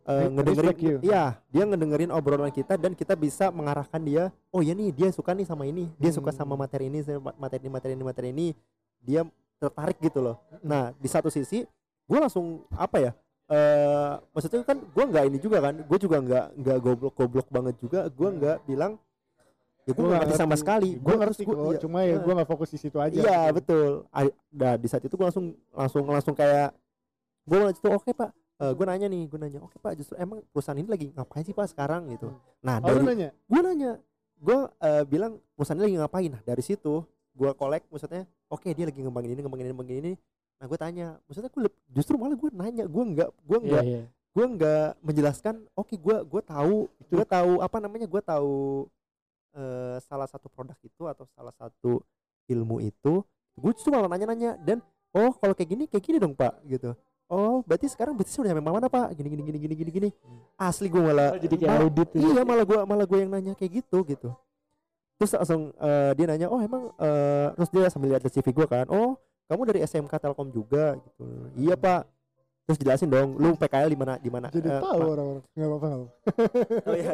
Speaker 3: eh,
Speaker 1: Re-
Speaker 3: ngedengerin
Speaker 1: you.
Speaker 3: iya dia ngedengerin obrolan kita dan kita bisa mengarahkan dia oh ya nih dia suka nih sama ini dia suka sama
Speaker 1: Hmm.
Speaker 3: materi ini materi ini materi ini materi ini dia tertarik gitu loh nah di satu sisi gue langsung apa ya eh maksudnya kan gue nggak ini juga kan gue juga nggak nggak goblok goblok banget juga gue nggak bilang ya gue
Speaker 1: Gua
Speaker 3: nggak ngerti sama sekali
Speaker 1: Gue ngerti
Speaker 3: gua-
Speaker 1: kok,
Speaker 3: iya,
Speaker 1: cuma ya
Speaker 3: iya.
Speaker 1: gue nggak fokus di situ aja.
Speaker 3: Iya
Speaker 1: gitu.
Speaker 3: betul. Nah di saat itu gue langsung langsung langsung kayak gue langsung oke pak, gue nanya nih, gue nanya oke pak, justru emang perusahaan ini lagi ngapain sih pak sekarang gitu. Nah
Speaker 1: Oh,
Speaker 3: dari
Speaker 1: nanya?
Speaker 3: gue nanya, gue bilang perusahaan ini lagi ngapain. Nah dari situ gue kolek, maksudnya oke dia lagi ngembangin ini, ngembangin ini, ngembangin ini. Nah gue tanya, maksudnya gue justru malah gue nanya, gue nggak, gue
Speaker 2: Iya,
Speaker 3: nggak,
Speaker 2: iya.
Speaker 3: gue nggak menjelaskan. Oke gue gue tahu, gue tahu apa namanya, gue tahu eh, salah satu produk itu atau salah satu ilmu itu gue justru malah nanya-nanya dan oh kalau kayak gini kayak gini dong pak gitu oh berarti sekarang bisnis udah sampai mana pak gini gini gini gini gini gini asli gue malah
Speaker 2: Oh, jadi kayak
Speaker 3: malah-
Speaker 2: audit ya.
Speaker 3: iya malah gue malah gue yang nanya kayak gitu gitu terus langsung eh, dia nanya oh emang eh, terus dia sambil lihat CV gue kan oh kamu dari SMK Telkom juga gitu. Iya pak. Terus jelasin dong lu PKL di mana di mana
Speaker 1: Jadi
Speaker 3: eh,
Speaker 1: tahu orang-orang. Nggak apa-apa.
Speaker 3: oh iya.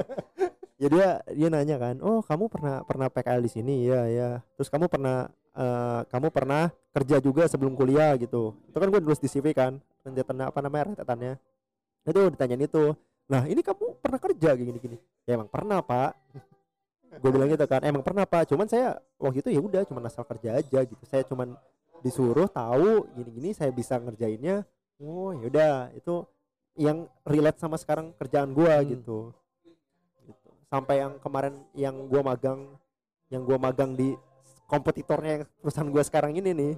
Speaker 3: Ya dia dia nanya kan oh kamu pernah pernah PKL di sini? Ya ya terus kamu pernah eh, kamu pernah kerja juga sebelum kuliah gitu. Itu kan gue nulis di CV kan rentetan apa namanya rentetannya. Itu ditanyain itu nah ini kamu pernah kerja? Gini gini. Ya emang pernah pak. Gue bilang gitu kan emang pernah pak. Cuman saya waktu itu ya udah cuman asal kerja aja gitu. Saya cuman disuruh tahu gini gini saya bisa ngerjainnya oh yaudah itu yang relate sama sekarang kerjaan gua
Speaker 1: Hmm.
Speaker 3: gitu gitu. sampai yang kemarin yang gua magang yang gua magang di kompetitornya yang perusahaan gua sekarang ini nih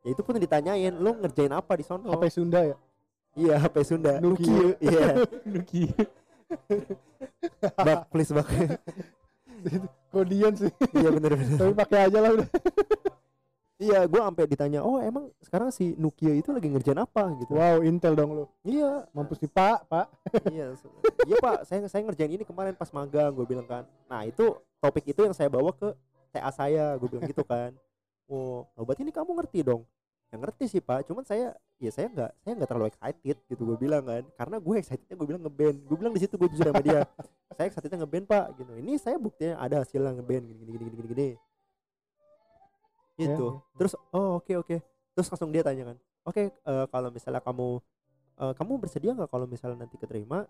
Speaker 3: ya itu pun ditanyain lu ngerjain apa di sono
Speaker 1: HP Sunda ya?
Speaker 3: iya HP Sunda
Speaker 1: Nuki.
Speaker 3: Nuki iya
Speaker 2: Nuki.
Speaker 3: bak please bak
Speaker 1: Kodian sih.
Speaker 3: iya bener bener
Speaker 1: Tapi pakai aja lah udah.
Speaker 3: iya gua sampai ditanya oh emang sekarang si Nokia itu lagi ngerjain apa? Gitu.
Speaker 1: Wow, Intel dong lu.
Speaker 3: iya.
Speaker 1: Mampus nih Pak, Pak.
Speaker 3: iya iya pak saya saya ngerjain ini kemarin pas magang gue bilang kan. Nah itu topik itu yang saya bawa ke TA saya gue bilang gitu kan. Oh oh, berarti ini kamu ngerti dong? Ya ngerti sih pak cuman saya ya saya nggak saya nggak terlalu excited gitu gue bilang kan. Karena gue excitednya gue bilang ngeband gue bilang di situ gue jujur sama dia saya excitednya ngeband pak gitu. Ini saya buktinya ada hasilnya ngeband gini gini gini gini, gini. Gitu.
Speaker 1: Ya, ya.
Speaker 3: terus oh oke oke. Terus langsung dia tanya kan oke eh, kalau misalnya kamu eh, kamu bersedia nggak kalau misalnya nanti keterima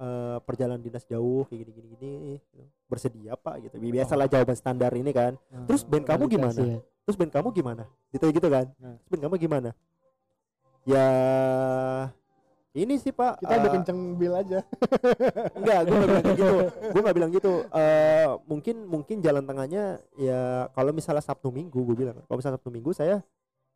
Speaker 3: eh, perjalanan dinas jauh kayak gini gini gini gitu. bersedia pak gitu. Biasalah jawaban standar ini kan. Terus band kamu gimana?
Speaker 2: ya.
Speaker 3: terus band kamu gimana? Ditanya gitu kan.
Speaker 1: Nah.
Speaker 3: terus band kamu gimana? Ya ini sih pak
Speaker 1: Kita udah
Speaker 3: eh,
Speaker 1: kenceng bil aja.
Speaker 3: enggak gue gak bilang gitu. Gue gak bilang gitu. Eh mungkin mungkin jalan tengahnya ya kalau misalnya sabtu minggu gue bilang. Kalau misalnya sabtu minggu saya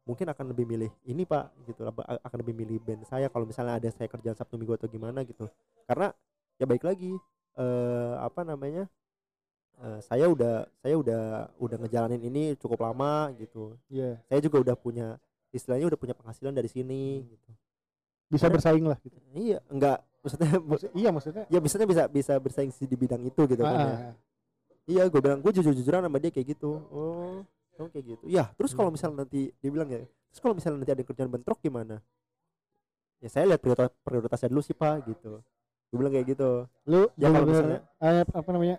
Speaker 3: mungkin akan lebih milih ini pak gitu akan lebih milih band saya kalau misalnya ada saya kerjaan sabtu minggu atau gimana gitu. Karena ya baik lagi eh apa namanya eh, saya udah saya udah udah ngejalanin ini cukup lama gitu.
Speaker 1: Iya.
Speaker 3: saya juga udah punya istilahnya udah punya penghasilan dari sini gitu
Speaker 1: Bisa bersaing lah gitu.
Speaker 3: iya enggak maksudnya
Speaker 1: Maksud- iya maksudnya.
Speaker 3: ya misalnya bisa bisa bersaing sih di bidang itu gitu kan ya.
Speaker 1: Ah,
Speaker 3: Iya, gue bilang gue jujur-jujuran sama dia kayak gitu. Oh, kamu kayak gitu. Ya, terus kalau
Speaker 1: Hmm.
Speaker 3: misalnya nanti dia bilang ya, terus kalau misalnya nanti ada kerjaan bentrok gimana? Ya saya lihat prioritas prioritasnya dulu sih pak, gitu. Gue bilang kayak gitu.
Speaker 1: lu
Speaker 3: Ya, kalau
Speaker 1: bener-bener, eh, apa namanya?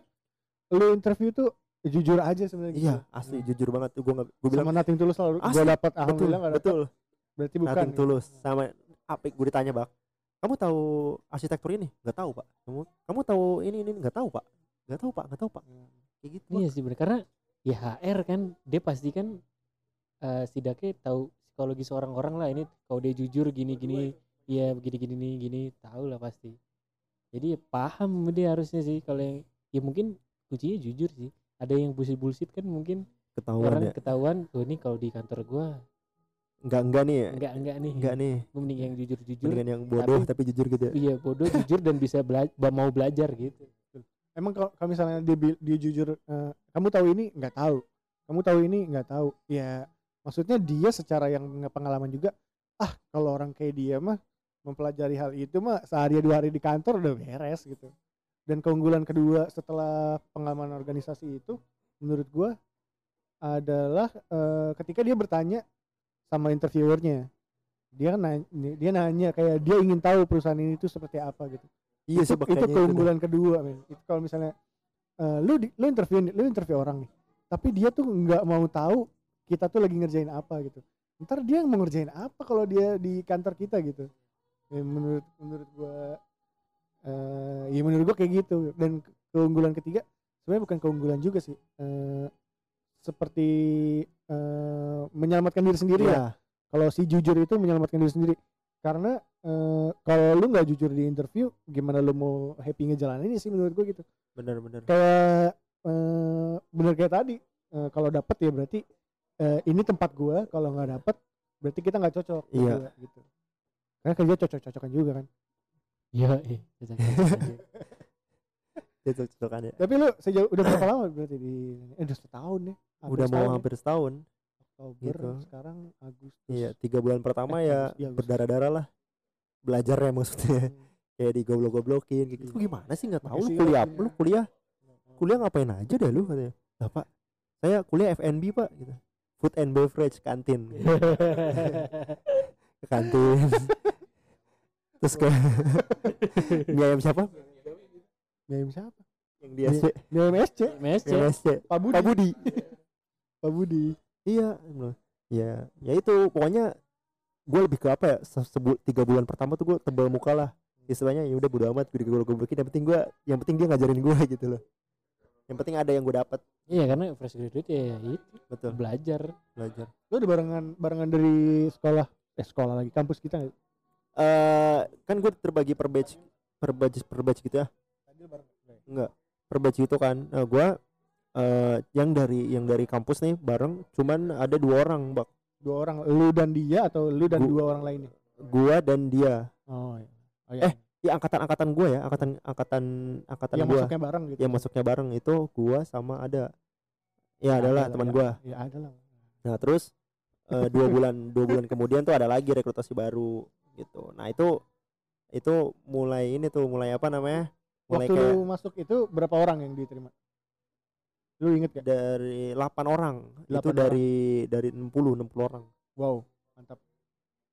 Speaker 1: Lu interview tuh jujur aja sebenarnya gitu.
Speaker 3: Iya, asli jujur banget tuh gue nggak. Gue bilang
Speaker 1: Sama nothing tulus selalu gua dapat
Speaker 3: betul,
Speaker 1: alhamdulillah nggak dapet.
Speaker 3: betul.
Speaker 1: Berarti bukan.
Speaker 3: Nothing
Speaker 1: gitu.
Speaker 3: tulus sama apa? Gue ditanya bak, kamu tahu arsitektur ini? Nggak tahu pak. Kamu kamu tahu ini ini nggak tahu pak? Nggak tahu pak, nggak tahu pak. Kayak gitu.
Speaker 2: Iya sih bener karena ya HR kan dia pasti kan eh setidaknya tahu psikologi seorang orang lah ini kalau dia jujur gini gini ya begini gini gini gini tahu lah pasti jadi ya paham dia harusnya sih kalau yang ya mungkin kuncinya jujur sih ada yang bullshit bullshit kan mungkin
Speaker 3: Ketahuan
Speaker 2: orang
Speaker 3: ya?
Speaker 2: ketahuan oh ini kalau di kantor gua
Speaker 3: Enggak enggak nih ya?
Speaker 2: enggak enggak nih
Speaker 3: Enggak nih.
Speaker 2: Mending yang jujur jujur
Speaker 3: Mendingan yang bodoh
Speaker 2: Tapi-
Speaker 3: tapi jujur gitu. ya.
Speaker 2: iya bodoh jujur dan bisa bela mau belajar gitu
Speaker 1: Emang kalau kalau misalnya dia, dia jujur eh, kamu tahu ini nggak tahu. Kamu tahu ini nggak tahu. Ya maksudnya dia secara yang punya pengalaman juga ah kalau orang kayak dia mah mempelajari hal itu mah sehari dua hari di kantor udah beres gitu dan keunggulan kedua setelah pengalaman organisasi itu menurut gua adalah eh, ketika dia bertanya sama interviewernya. Dia kan nanya, dia nanya kayak dia ingin tahu perusahaan ini tuh seperti apa gitu.
Speaker 3: Iya
Speaker 1: itu,
Speaker 3: sih
Speaker 1: itu
Speaker 3: itu
Speaker 1: keunggulan kedua men. Itu kalau misalnya eh, lu di, lu interview lu interview orang nih tapi dia tuh nggak mau tahu kita tuh lagi ngerjain apa gitu. Ntar dia mau ngerjain apa kalau dia di kantor kita gitu. Ya, menurut menurut gua eh ya menurut gua kayak gitu. Dan ke- keunggulan ketiga sebenarnya bukan keunggulan juga sih eh seperti eh menyelamatkan diri sendiri
Speaker 3: Iya.
Speaker 1: ya kalau si jujur itu menyelamatkan diri sendiri. Karena eh, kalau lu nggak jujur di interview gimana lu mau happy ngejalanin sih menurut gue gitu.
Speaker 3: Benar-benar
Speaker 1: kayak eh, bener kayak tadi eh, kalau dapet ya berarti eh, ini tempat gua kalau nggak dapet berarti kita nggak cocok
Speaker 3: Iya.
Speaker 1: berdua, gitu. Karena kerja cocok-cocokan juga kan.
Speaker 2: Iya, eh.
Speaker 1: tapi lu sejauh udah berapa lama berarti di eh, udah setahun ya? Hampir
Speaker 3: udah mau
Speaker 1: setahun ya.
Speaker 3: hampir setahun.
Speaker 1: Oktober
Speaker 3: gitu.
Speaker 1: sekarang Agustus.
Speaker 3: Iya tiga bulan pertama
Speaker 1: Eh,
Speaker 3: ya
Speaker 1: iya,
Speaker 3: berdarah-darah lah. Belajar ya maksudnya.
Speaker 1: Hmm.
Speaker 3: kayak digoblok-goblokin kayak gitu.
Speaker 1: Iya.
Speaker 3: Lu gimana sih? Nggak tahu lu kuliah apa? lu kuliah kuliah ngapain aja deh lu? Katanya. Lah pak. Saya kuliah FNB pak gitu. Food and beverage kantin. Kantin. Terus ke mie ayam siapa
Speaker 1: BM siapa?
Speaker 3: Yang di SC
Speaker 1: BMSC
Speaker 2: MSC.
Speaker 3: yang SC
Speaker 1: Pak Budi.
Speaker 3: Pak Budi.
Speaker 1: Pak Budi.
Speaker 3: Iya ya ya itu pokoknya gue lebih ke apa ya se- sebu- tiga bulan pertama tuh gue tebal muka lah. Istilahnya ya udah bodo amat gue gue goblokin yang penting gue yang penting dia ngajarin gue gitu loh. Yang penting ada yang gue dapat
Speaker 2: Iya, karena fresh graduate ya itu.
Speaker 3: Betul.
Speaker 2: Belajar.
Speaker 3: belajar.
Speaker 1: Lu udah barengan barengan dari sekolah? Eh sekolah lagi kampus kita nggak?
Speaker 3: eh kan gue terbagi per batch per batch per batch gitu ya enggak per batch gitu kan. Nah, gue eh yang dari yang dari kampus nih bareng cuman ada dua orang bak
Speaker 1: dua orang lu dan dia atau lu dan
Speaker 3: Gua-
Speaker 1: dua orang lainnya?
Speaker 3: gua dan dia.
Speaker 1: Oh iya. Oh, iya.
Speaker 3: Eh, di angkatan angkatan gue ya angkatan angkatan angkatan
Speaker 1: yang
Speaker 3: gua.
Speaker 1: masuknya bareng gitu.
Speaker 3: Yang masuknya bareng itu gua sama ada. Ya
Speaker 1: Ada
Speaker 3: adalah
Speaker 1: lah,
Speaker 3: teman
Speaker 1: ya.
Speaker 3: gua.
Speaker 1: Ya ada lah.
Speaker 3: Nah terus eh, dua bulan dua bulan kemudian tuh ada lagi rekrutasi baru gitu. Nah itu itu mulai ini tuh mulai apa namanya mulai
Speaker 1: waktu
Speaker 3: kayak
Speaker 1: lu masuk itu berapa orang yang diterima? Lu inget gak
Speaker 3: dari 8 orang. Itu
Speaker 1: Delapan
Speaker 3: dari dari 60 60 orang.
Speaker 1: Wow mantap.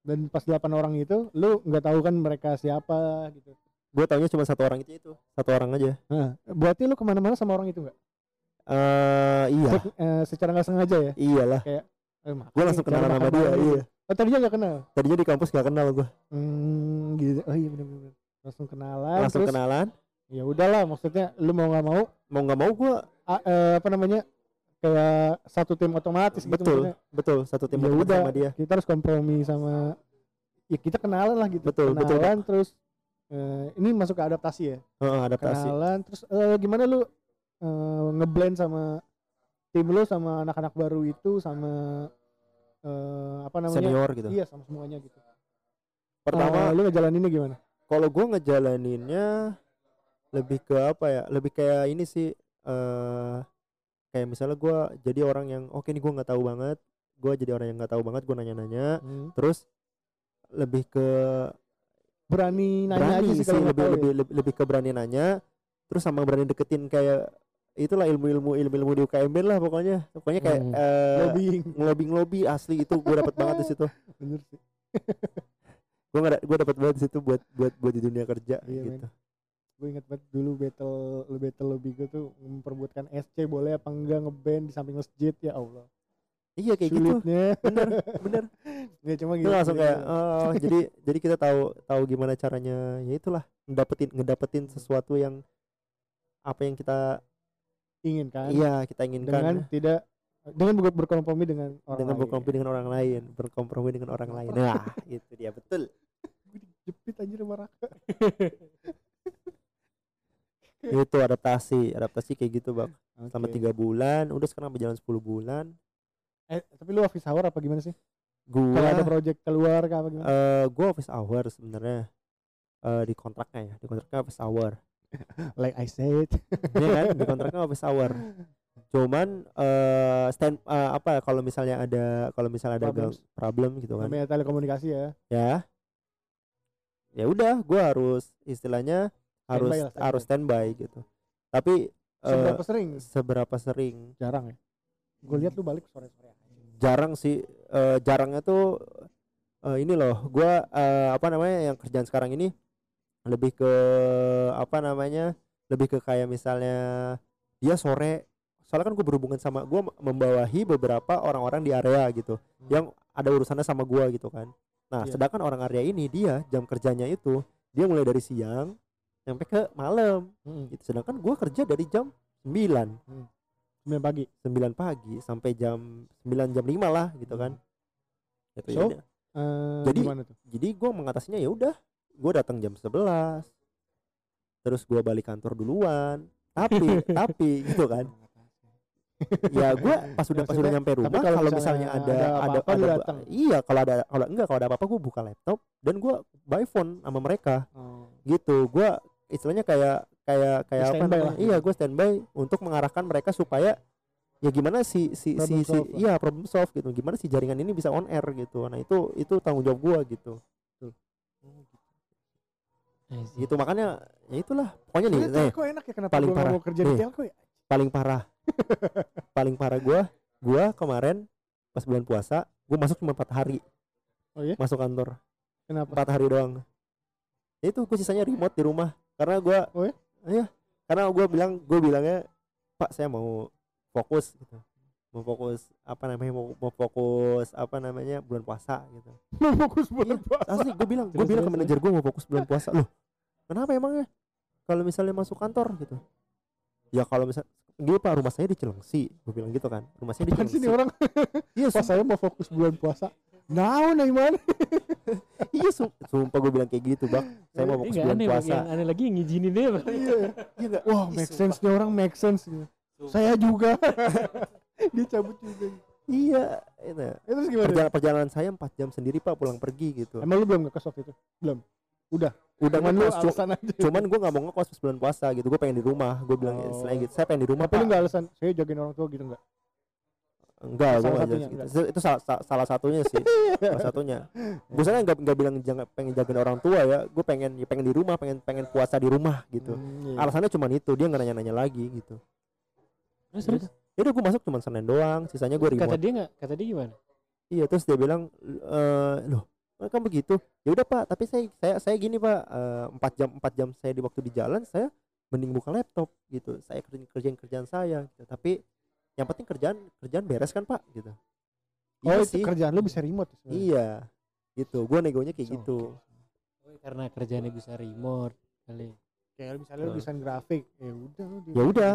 Speaker 1: Dan pas 8 orang itu lu nggak tahu kan mereka siapa gitu?
Speaker 3: Gue taunya cuma satu orang itu itu. Satu orang aja.
Speaker 1: Nah berarti lu ke mana-mana sama orang itu nggak?
Speaker 3: Eh iya.
Speaker 1: Se- eh, secara nggak sengaja ya?
Speaker 3: Iyalah.
Speaker 1: Eh, makan
Speaker 3: gue langsung kenalan sama dia iya.
Speaker 1: gitu. oh tadinya nggak kenal?
Speaker 3: Tadinya di kampus gak kenal gue
Speaker 1: hmm gitu. Oh iya benar-benar langsung kenalan
Speaker 3: langsung
Speaker 1: terus
Speaker 3: kenalan
Speaker 1: ya udahlah maksudnya lu mau nggak mau
Speaker 3: mau nggak mau gue
Speaker 1: apa namanya kayak satu tim otomatis gitu
Speaker 3: betul
Speaker 1: maksudnya.
Speaker 3: betul satu tim
Speaker 1: Ya
Speaker 3: otomatis
Speaker 1: udah.
Speaker 3: sama dia.
Speaker 1: kita harus kompromi sama ya kita kenalan lah gitu
Speaker 3: Betul, betul,
Speaker 1: kenalan terus eh, ini masuk ke adaptasi ya?
Speaker 3: Heeh, adaptasi.
Speaker 1: Kenalan terus eh, gimana lu eh, ngeblend sama tim lu sama anak-anak baru itu sama eh, apa namanya?
Speaker 3: Senior gitu.
Speaker 1: Iya sama semuanya gitu.
Speaker 3: Pertama
Speaker 1: Eh, lu ngejalaninnya gimana?
Speaker 3: Kalau gue ngejalaninnya lebih ke apa ya lebih kayak ini sih eh kayak misalnya gue jadi orang yang oke nih gue nggak tahu banget gue jadi orang yang nggak tahu banget gue nanya-nanya.
Speaker 1: Hmm.
Speaker 3: terus lebih ke
Speaker 1: berani nanya
Speaker 3: berani
Speaker 1: aja sih
Speaker 3: sih
Speaker 1: kalau nggak
Speaker 3: lebih,
Speaker 1: ya.
Speaker 3: lebih lebih lebih ke berani nanya terus sama berani deketin kayak itulah ilmu-ilmu ilmu-ilmu di UKMB lah pokoknya. Pokoknya kayak
Speaker 2: Hmm.
Speaker 3: eh
Speaker 1: lobbying.
Speaker 3: ngelobi ngelobi asli itu gue dapat banget di situ.
Speaker 1: Bener sih.
Speaker 3: Gue nggak gue dapat banget di situ buat buat buat di dunia kerja
Speaker 1: Iya,
Speaker 3: gitu
Speaker 1: gue inget banget dulu battle battle lobby gue tuh memperebutkan SC boleh apa enggak ngeband di samping masjid ya Allah.
Speaker 3: Iya kayak gitu.
Speaker 1: Sulitnya.
Speaker 3: Bener bener.
Speaker 1: Ya cuma
Speaker 3: itu
Speaker 1: gitu
Speaker 3: langsung
Speaker 1: gitu.
Speaker 3: kayak oh jadi jadi kita tahu tahu gimana caranya. Ya itulah ngedapetin ngedapetin sesuatu yang apa yang kita
Speaker 1: ingin kan
Speaker 3: iya kita
Speaker 1: dengan
Speaker 3: inginkan
Speaker 1: tidak dengan ber- berkompromi dengan orang
Speaker 3: dengan
Speaker 1: lain.
Speaker 3: berkompromi dengan orang lain berkompromi dengan orang lain. Nah itu dia betul.
Speaker 1: Jepit anjir sama Raka
Speaker 3: itu adaptasi adaptasi kayak gitu bang. Selama
Speaker 1: Oke.
Speaker 3: tiga bulan udah sekarang berjalan 10 bulan.
Speaker 1: Eh tapi lu office hour apa gimana sih? Kalau ada
Speaker 3: gua
Speaker 1: project keluar kah apa gimana?
Speaker 3: Eh gua office hour sebenarnya. Eh di kontraknya ya di kontraknya office hour.
Speaker 1: Like I said.
Speaker 3: Iya kan di kontraknya office hour. Cuman eh stand eh, apa ya, kalau misalnya ada kalau misalnya ada
Speaker 1: Problems.
Speaker 3: problem gitu kan.
Speaker 1: Namanya telekomunikasi ya.
Speaker 3: Ya. Ya udah gue harus istilahnya harus
Speaker 1: Standby lah, standby.
Speaker 3: harus standby gitu. Tapi eh,
Speaker 1: seberapa sering?
Speaker 3: seberapa sering?
Speaker 1: Jarang ya? Gue lihat lu balik sore sore
Speaker 3: jarang sih eh, jarangnya tuh eh, ini loh gua eh, apa namanya yang kerjaan sekarang ini lebih ke apa namanya lebih ke kayak misalnya dia sore. Soalnya kan gue berhubungan sama gua membawahi beberapa orang-orang di area gitu
Speaker 1: Hmm.
Speaker 3: yang ada urusannya sama gua gitu kan. Nah
Speaker 1: Iya.
Speaker 3: sedangkan orang area ini dia jam kerjanya itu dia mulai dari siang sampai ke malam. Gitu. Sedangkan gua kerja dari jam 9
Speaker 1: sembilan pagi?
Speaker 3: 9 pagi sampai jam 9 jam 5 lah gitu kan. Gitu,
Speaker 1: So?
Speaker 3: yaudah.
Speaker 1: Eh,
Speaker 3: Jadi-
Speaker 1: tuh?
Speaker 3: jadi gue mengatasinya ya udah gue datang jam 11 terus gue balik kantor duluan. Tapi tapi gitu kan. Ya gue pas udah pas udah nyampe rumah
Speaker 1: kalau
Speaker 3: kalau
Speaker 1: misalnya
Speaker 3: misalnya ada
Speaker 1: ada
Speaker 3: ada
Speaker 1: lu
Speaker 3: ada-
Speaker 1: datang?
Speaker 3: iya kalau ada kalau enggak kalau ada apa-apa gue buka laptop dan gue by phone sama mereka.
Speaker 1: Oh.
Speaker 3: gitu gue istilahnya kayak kayak kayak apa namanya?
Speaker 1: lah.
Speaker 3: iya gue standby untuk mengarahkan mereka supaya ya gimana si si si,
Speaker 1: Problem
Speaker 3: si
Speaker 1: lah.
Speaker 3: iya problem solve gitu. Gimana si jaringan ini bisa on air gitu. Nah itu itu tanggung jawab gue gitu.
Speaker 2: Anjing.
Speaker 3: gitu. Makanya ya itulah. Pokoknya nih nih.
Speaker 1: enak ya kenapa
Speaker 3: paling
Speaker 1: gua
Speaker 3: parah.
Speaker 1: mau kerja di
Speaker 3: Nih.
Speaker 1: telco ya?
Speaker 3: Paling parah. Paling parah gue gue kemarin pas bulan puasa gue masuk cuma empat hari.
Speaker 1: Oh iya?
Speaker 3: masuk kantor.
Speaker 1: Kenapa?
Speaker 3: Empat hari doang. Ya itu gue sisanya remote di rumah karena gue
Speaker 1: Oh ya?
Speaker 3: iya. Karena gue bilang gue bilangnya pak saya mau fokus gitu. Mau fokus apa namanya mau, mau fokus apa namanya bulan puasa gitu.
Speaker 1: Mau fokus bulan puasa.
Speaker 3: asli gue bilang gue bilang ke manajer gue mau fokus bulan puasa. Loh kenapa emangnya kalau misalnya masuk kantor gitu. Ya kalau misal gini pak rumah saya di Cilengsi. Gue bilang gitu kan rumah saya di Cilengsi.
Speaker 1: orang?
Speaker 3: Iya
Speaker 1: pas
Speaker 3: sum-
Speaker 1: saya mau fokus bulan puasa Nah gimana?
Speaker 3: iya sum- sumpah gue bilang kayak gitu bang saya mau fokus
Speaker 2: nggak
Speaker 3: bulan puasa
Speaker 2: yang aneh lagi yang ngizinin dia Bang.
Speaker 1: Iya.
Speaker 3: iya nggak
Speaker 1: Wah, make sense nih orang make sense. Saya juga. Dia cabut juga.
Speaker 3: iya itu
Speaker 1: Ya, terus gimana?
Speaker 3: perjalanan perjalanan saya 4 jam sendiri pak pulang pergi gitu
Speaker 1: Emang lu belum ngekos waktu itu? Belum.
Speaker 3: udah
Speaker 1: Cuman lu alasan aja.
Speaker 3: cuman gue nggak mau ngekos pas bulan puasa gitu gue pengen di rumah gue bilang
Speaker 1: Oh.
Speaker 3: istilahnya gitu saya pengen di rumah
Speaker 1: Tapi lu
Speaker 3: pak
Speaker 1: enggak alasan saya jagain orang tua gitu enggak?
Speaker 3: Enggak gue
Speaker 1: Salah
Speaker 3: nggak
Speaker 1: satunya, enggak.
Speaker 3: itu, itu salah, sa- salah satunya sih salah satunya. Gue sebenarnya nggak nggak bilang jangan pengen jagain orang tua ya gue pengen ya pengen di rumah pengen pengen puasa di rumah gitu.
Speaker 1: Hmm, iya.
Speaker 3: alasannya cuma itu dia nggak nanya-nanya lagi gitu.
Speaker 2: Terus terus?
Speaker 3: Ya udah gue masuk cuma senin doang sisanya gue
Speaker 2: kata
Speaker 3: remote
Speaker 2: dia nggak kata dia gimana?
Speaker 3: iya terus dia bilang eh loh kan begitu. Ya udah pak tapi saya saya saya gini pak eh, empat jam empat jam saya di waktu di jalan saya mending buka laptop gitu. Saya kerjain kerjaan kerjaan saya gitu. tapi yang penting kerjaan kerjaan beres kan pak gitu
Speaker 1: Oh,
Speaker 3: iya
Speaker 1: itu kerjaan lu bisa remote ya sebenarnya?
Speaker 3: iya gitu gue negonya kayak
Speaker 1: So,
Speaker 3: gitu
Speaker 2: Oh, karena kerjaannya bisa remote kali.
Speaker 1: Kayak misalnya lu desain grafik, ya udah
Speaker 3: Ya udah.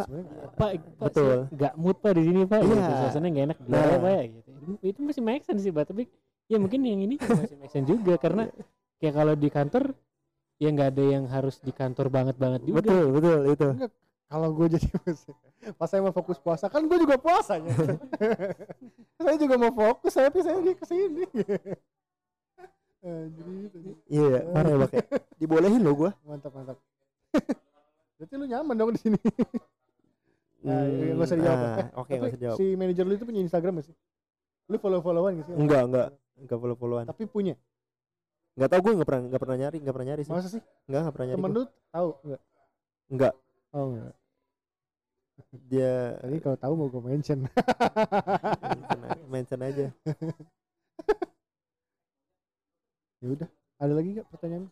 Speaker 2: Pak,
Speaker 3: Betul.
Speaker 2: nggak mood Pak di sini Pak.
Speaker 3: Iya.
Speaker 2: Gitu. Suasananya nggak enak.
Speaker 3: Nah.
Speaker 2: ya, Pak ya gitu. Itu, masih make sense sih Pak, tapi ya mungkin yang ini masih make sense juga karena kayak kalau di kantor ya nggak ada yang harus di kantor banget-banget juga.
Speaker 3: betul betul itu
Speaker 1: kalau gue jadi pas saya mau fokus puasa kan gue juga puasanya saya juga mau fokus tapi saya di ke sini. Anjir, anjir.
Speaker 3: iya parah ya pakai dibolehin lo gue
Speaker 1: mantap mantap. Berarti lu nyaman dong di sini. Nah, iya, nggak usah dijawab. Eh,
Speaker 3: oke
Speaker 1: Tapi
Speaker 3: nggak usah jawab
Speaker 1: si manajer lu itu punya Instagram gak sih? Lu follow followan gak sih?
Speaker 3: Enggak enggak enggak follow followan
Speaker 1: tapi punya?
Speaker 3: Nggak tahu gue nggak pernah nggak pernah nyari nggak pernah nyari sih.
Speaker 1: Masa sih?
Speaker 3: Enggak nggak pernah nyari
Speaker 1: temen lu tahu enggak
Speaker 3: enggak
Speaker 1: oh enggak
Speaker 3: dia
Speaker 1: tadi kalau tahu mau gue mention
Speaker 3: mention, mention aja
Speaker 1: ya udah ada lagi gak pertanyaan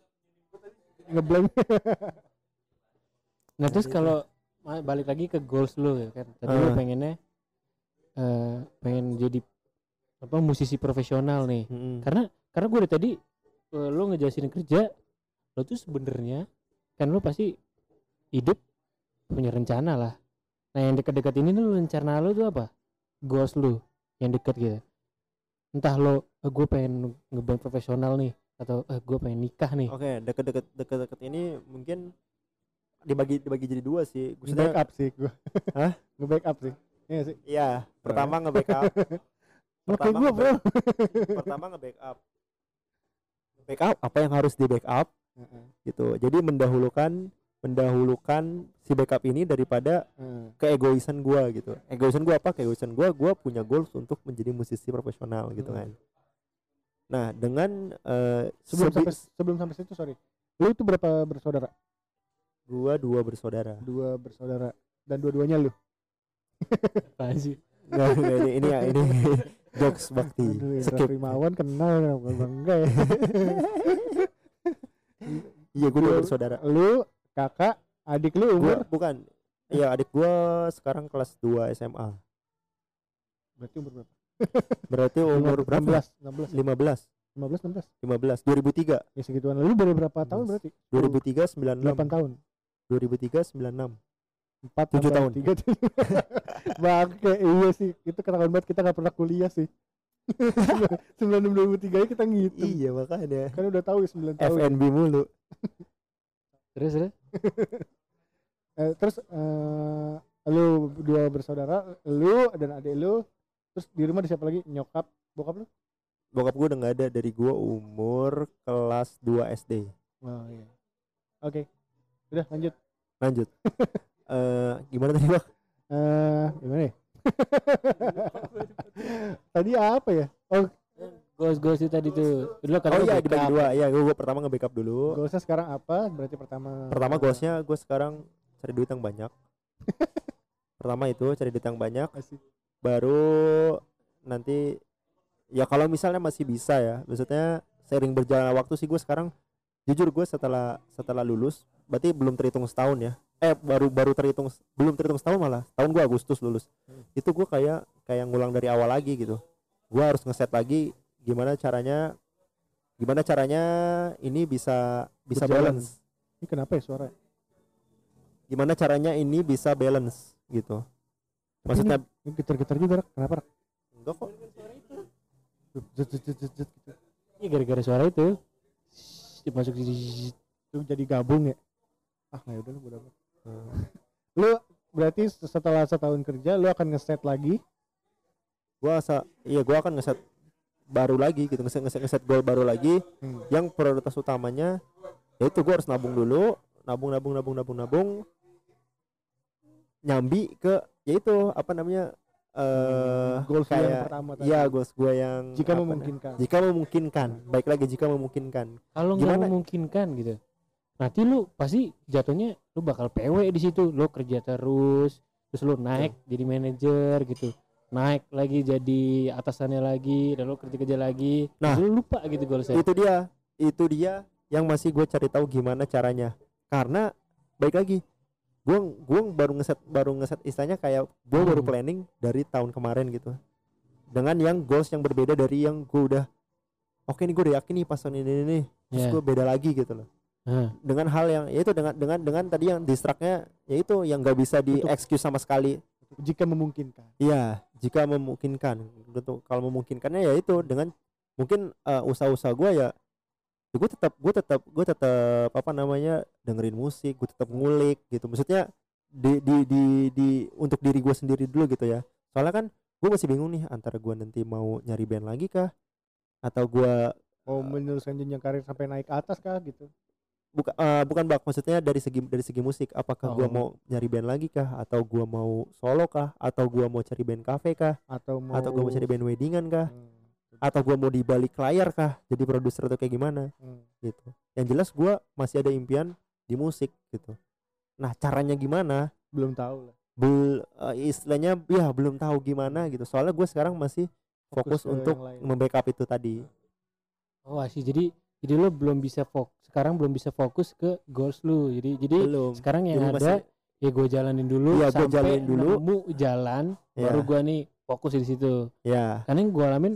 Speaker 1: ngeblank
Speaker 2: Nah terus kalau balik lagi ke goals lu ya kan. Tadi lu
Speaker 3: Ah.
Speaker 2: pengennya eh pengen jadi apa musisi profesional nih.
Speaker 3: Mm-mm.
Speaker 2: Karena karena gue dari tadi eh, lu ngejelasin kerja, lu tuh sebenarnya kan lu pasti hidup punya rencana lah. Nah yang dekat-dekat ini lu rencana lu tuh apa? Goals lu yang dekat gitu. Entah lo gue pengen ngeband profesional nih atau eh, gue pengen nikah nih.
Speaker 3: oke deket-deket deket-deket ini mungkin dibagi dibagi jadi dua sih. Maksudnya-
Speaker 1: backup sih gue
Speaker 3: Hah?
Speaker 1: nge backup sih. Iya sih?
Speaker 3: Iya pertama nge-backup.
Speaker 1: Oke
Speaker 3: pertama
Speaker 1: gue bro.
Speaker 3: pertama nge-backup. Backup apa yang harus di backup gitu. Jadi mendahulukan mendahulukan si backup ini daripada
Speaker 1: Hmm.
Speaker 3: keegoisan gua gitu. Egoisan gua apa? Keegoisan gua gua punya goals untuk menjadi musisi profesional gitu
Speaker 1: Hmm.
Speaker 3: kan. Nah dengan eh,
Speaker 1: sebelum
Speaker 3: sebi-
Speaker 1: sampai sebelum sampai situ sorry. Lu itu berapa bersaudara?
Speaker 3: Gua dua bersaudara.
Speaker 1: Dua bersaudara. Dan dua-duanya lu?
Speaker 2: Apaan sih?
Speaker 3: Nggak, ini ini ya ini jokes bakti.
Speaker 1: Aduh,
Speaker 3: skip.
Speaker 1: Primawan kenal enggak ya?
Speaker 3: Iya gua dua bersaudara.
Speaker 1: lu kakak adik lu
Speaker 3: gua
Speaker 1: umur
Speaker 3: bukan. Iya adik gua sekarang kelas 2 SMA
Speaker 1: berarti umur berapa?
Speaker 3: Berarti umur berapa?
Speaker 1: 16 16
Speaker 3: 15
Speaker 1: 15 16
Speaker 3: 15 2003
Speaker 1: ya segituan. Lu baru berapa tahun
Speaker 3: Yes.
Speaker 1: berarti
Speaker 3: 2003
Speaker 1: 8
Speaker 3: 96
Speaker 1: tahun.
Speaker 3: 2003 96
Speaker 1: 4
Speaker 3: Tujuh tahun.
Speaker 1: 3 bangke iya sih. Itu ketahuan banget kita gak pernah kuliah sih. 96 2003 kita ngitung.
Speaker 3: Iya makanya.
Speaker 1: Kan udah tahu ya 9 tahun.
Speaker 3: FNB mulu
Speaker 2: Terus terus.
Speaker 1: Eh, terus eh, lu dua bersaudara lu dan adik lu terus di rumah ada siapa lagi? Nyokap bokap lu?
Speaker 3: Bokap gue udah nggak ada. Dari gue umur kelas 2 SD
Speaker 1: oh iya. Oke. Udah lanjut.
Speaker 3: Lanjut. Eh gimana tadi bang
Speaker 1: eh gimana ya? Tadi apa ya? Oh
Speaker 2: Ghost ghost itu tadi tuh. Dulu kan
Speaker 3: oh iya dibagi dua. Ya gue pertama nge-backup dulu.
Speaker 1: Goalsnya sekarang apa? Berarti pertama
Speaker 3: pertama goalsnya gue sekarang cari duit yang banyak. Pertama itu cari duit yang banyak.
Speaker 1: Asik.
Speaker 3: baru nanti ya kalau misalnya masih bisa ya maksudnya sering berjalan waktu sih gue sekarang jujur gue setelah setelah lulus berarti belum terhitung setahun ya. Eh baru baru terhitung belum terhitung setahun malah tahun gue Agustus lulus.
Speaker 1: Hmm.
Speaker 3: itu gue kayak kayak ngulang dari awal lagi gitu. Gue harus ngeset lagi gimana caranya gimana caranya ini bisa bisa
Speaker 1: Berjalan.
Speaker 3: balance
Speaker 1: ini kenapa ya suara
Speaker 3: gimana caranya ini bisa balance gitu maksudnya
Speaker 1: ini getar-getar juga Rak. kenapa Rak?
Speaker 3: enggak kok
Speaker 1: gitu.
Speaker 2: Iya gara-gara suara itu. Shhh, Masuk di
Speaker 1: itu jadi gabung ya ah nggak udah lu bodo amat.
Speaker 3: Hmm.
Speaker 1: lu berarti setelah setahun kerja lu akan ngeset lagi
Speaker 3: gua asa iya gua akan ngeset baru lagi gitu ngeset ngeset ngeset goal baru lagi
Speaker 1: Hmm.
Speaker 3: yang prioritas utamanya yaitu gua harus nabung dulu nabung nabung nabung nabung nabung nyambi ke yaitu apa namanya eh
Speaker 1: goals lu yang
Speaker 3: kayak
Speaker 1: pertama tadi
Speaker 3: iya goals gua yang
Speaker 1: jika memungkinkan
Speaker 3: na- jika memungkinkan baik lagi jika memungkinkan
Speaker 2: kalau nggak
Speaker 3: Gimana?
Speaker 2: memungkinkan gitu. Nanti lu pasti jatuhnya lu bakal PW di situ. Lu kerja terus, terus lu naik jadi manajer gitu. Naik lagi jadi atasannya lagi, dan lu kerja-kerja lagi.
Speaker 3: Nah.
Speaker 2: Lu lupa gitu goalsnya.
Speaker 3: itu dia itu dia yang masih gue cari tahu gimana caranya karena baik lagi gue gue baru ngeset baru ngeset istilahnya kayak gue baru
Speaker 2: Hmm.
Speaker 3: planning dari tahun kemarin gitu dengan yang goals yang berbeda dari yang gue udah oke nih gue udah yakin nih pas tahun ini nih terus
Speaker 2: Ya.
Speaker 3: gue beda lagi gitu loh
Speaker 2: Nah,
Speaker 3: dengan hal yang yaitu dengan dengan dengan tadi yang distractnya yaitu yang nggak bisa di
Speaker 1: Betul.
Speaker 3: excuse sama sekali
Speaker 1: jika memungkinkan
Speaker 3: Iya, jika memungkinkan. Betul. Kalau memungkinkannya ya itu dengan mungkin eh, usaha-usaha gue ya, ya gue tetap gue tetap gue tetap apa namanya dengerin musik, gue tetap ngulik gitu. Maksudnya di di di di untuk diri gue sendiri dulu gitu ya. Soalnya kan gue masih bingung nih antara gue nanti mau nyari band lagi kah atau gue
Speaker 1: mau meneruskan jenjang karir sampai naik atas kah gitu
Speaker 3: bukan eh, bukan bak maksudnya dari segi dari segi musik apakah
Speaker 2: Oh.
Speaker 3: mau nyari band lagi kah? Atau gue mau solo kah? Atau gue mau cari band cafe kah?
Speaker 1: Atau mau
Speaker 3: atau gue mau cari band weddingan kah?
Speaker 1: Hmm,
Speaker 3: atau gua mau di balik layar kah? Jadi produser atau kayak gimana?
Speaker 1: Hmm.
Speaker 3: gitu. Yang jelas gua masih ada impian di musik gitu. Nah caranya gimana?
Speaker 1: Belum tahu lah.
Speaker 3: Bel eh, istilahnya ya belum tahu gimana gitu. Soalnya gue sekarang masih
Speaker 1: Fokus
Speaker 3: fokus, untuk membackup itu tadi.
Speaker 2: Oh sih jadi jadi lu belum bisa fokus sekarang belum bisa fokus ke goals lu. Jadi jadi
Speaker 3: belum
Speaker 2: sekarang yang
Speaker 3: Jadi
Speaker 2: ada
Speaker 3: masih-
Speaker 2: ya gue jalanin dulu
Speaker 3: Iya, gua
Speaker 2: sampai
Speaker 3: jalanin dulu.
Speaker 2: nemu jalan
Speaker 3: ya
Speaker 2: baru gua nih fokus di situ.
Speaker 3: ya
Speaker 2: Karena yang gue alamin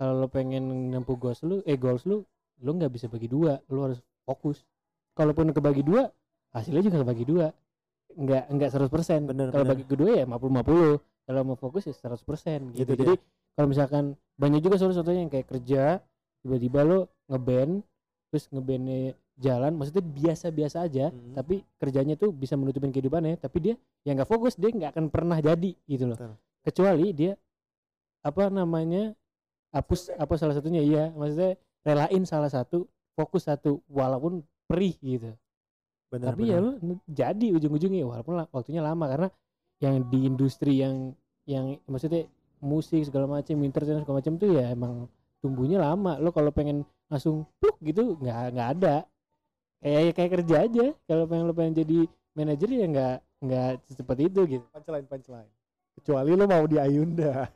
Speaker 2: kalau lo pengen nempuh goals lu, eh goals lu, lu nggak bisa bagi dua, lu harus fokus. Kalaupun kebagi dua, hasilnya juga kebagi dua. Nggak nggak 100%.
Speaker 3: Bener,
Speaker 2: Kalau bagi kedua ya 50-50. Kalau mau fokus ya 100% gitu.
Speaker 3: Gitu dia.
Speaker 2: Jadi kalau misalkan banyak juga soalnya yang kayak kerja tiba-tiba lo ngeband terus ngebandnya jalan maksudnya biasa-biasa aja
Speaker 3: Mhm.
Speaker 2: tapi kerjanya tuh bisa menutupin kehidupannya tapi dia yang nggak fokus dia nggak akan pernah jadi gitu loh
Speaker 3: Betul.
Speaker 2: kecuali dia apa namanya hapus apa salah satunya iya maksudnya relain salah satu fokus satu walaupun perih gitu
Speaker 3: benar
Speaker 2: tapi ya lu jadi ujung-ujungnya walaupun la- waktunya lama karena yang di industri yang yang maksudnya musik segala macam entertainment segala macam tuh ya emang tumbuhnya lama lo kalau pengen langsung pluk gitu nggak nggak ada kayak kayak kerja aja kalau pengen lo pengen jadi manajer ya nggak nggak secepat itu gitu
Speaker 1: Punchline, punchline. Kecuali lo mau di Ayunda.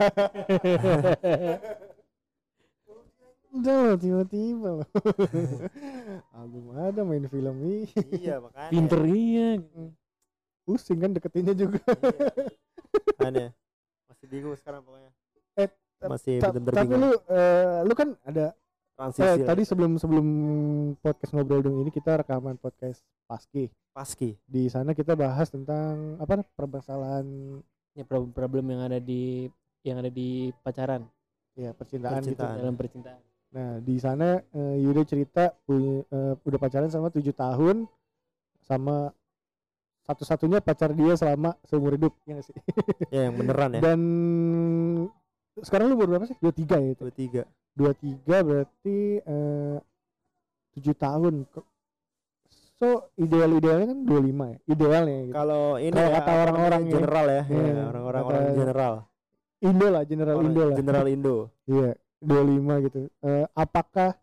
Speaker 1: Udah tiba-tiba lo. Album ada main film ini.
Speaker 3: iya makanya
Speaker 2: pinter iya
Speaker 1: Pusing kan deketinnya juga.
Speaker 3: Iya. Aneh. masih bingung sekarang pokoknya masih
Speaker 1: Ta-
Speaker 3: bener-bener
Speaker 1: tapi lu eh, lu kan ada
Speaker 3: transisi
Speaker 1: eh,
Speaker 3: lah.
Speaker 1: tadi sebelum sebelum podcast ngobrol dong ini kita rekaman podcast Paski.
Speaker 3: paski
Speaker 1: Di sana kita bahas tentang apa permasalahan
Speaker 2: ya problem problem yang ada di yang ada di pacaran
Speaker 1: ya percintaan, gitu.
Speaker 3: Percintaan.
Speaker 2: dalam percintaan
Speaker 1: Nah, di sana eh, Yuda cerita punya, eh, udah pacaran sama tujuh tahun sama satu-satunya pacar dia selama seumur hidup ya sih?
Speaker 3: ya yang beneran ya
Speaker 1: Dan sekarang lu berapa sih? 23 ya itu.
Speaker 3: dua tiga
Speaker 1: 23 berarti eh, tujuh tahun. Ko- So ideal-idealnya kan 25 ya. Idealnya gitu.
Speaker 3: kalau ini
Speaker 1: Kalau
Speaker 3: ya,
Speaker 1: kata orang-orang ya.
Speaker 3: general ya,
Speaker 1: Iya,
Speaker 3: ya, orang-orang orang general
Speaker 1: Indo lah, general
Speaker 3: Orang
Speaker 1: Indo lah.
Speaker 3: general Indo
Speaker 1: Iya, 25 gitu. Eh, apakah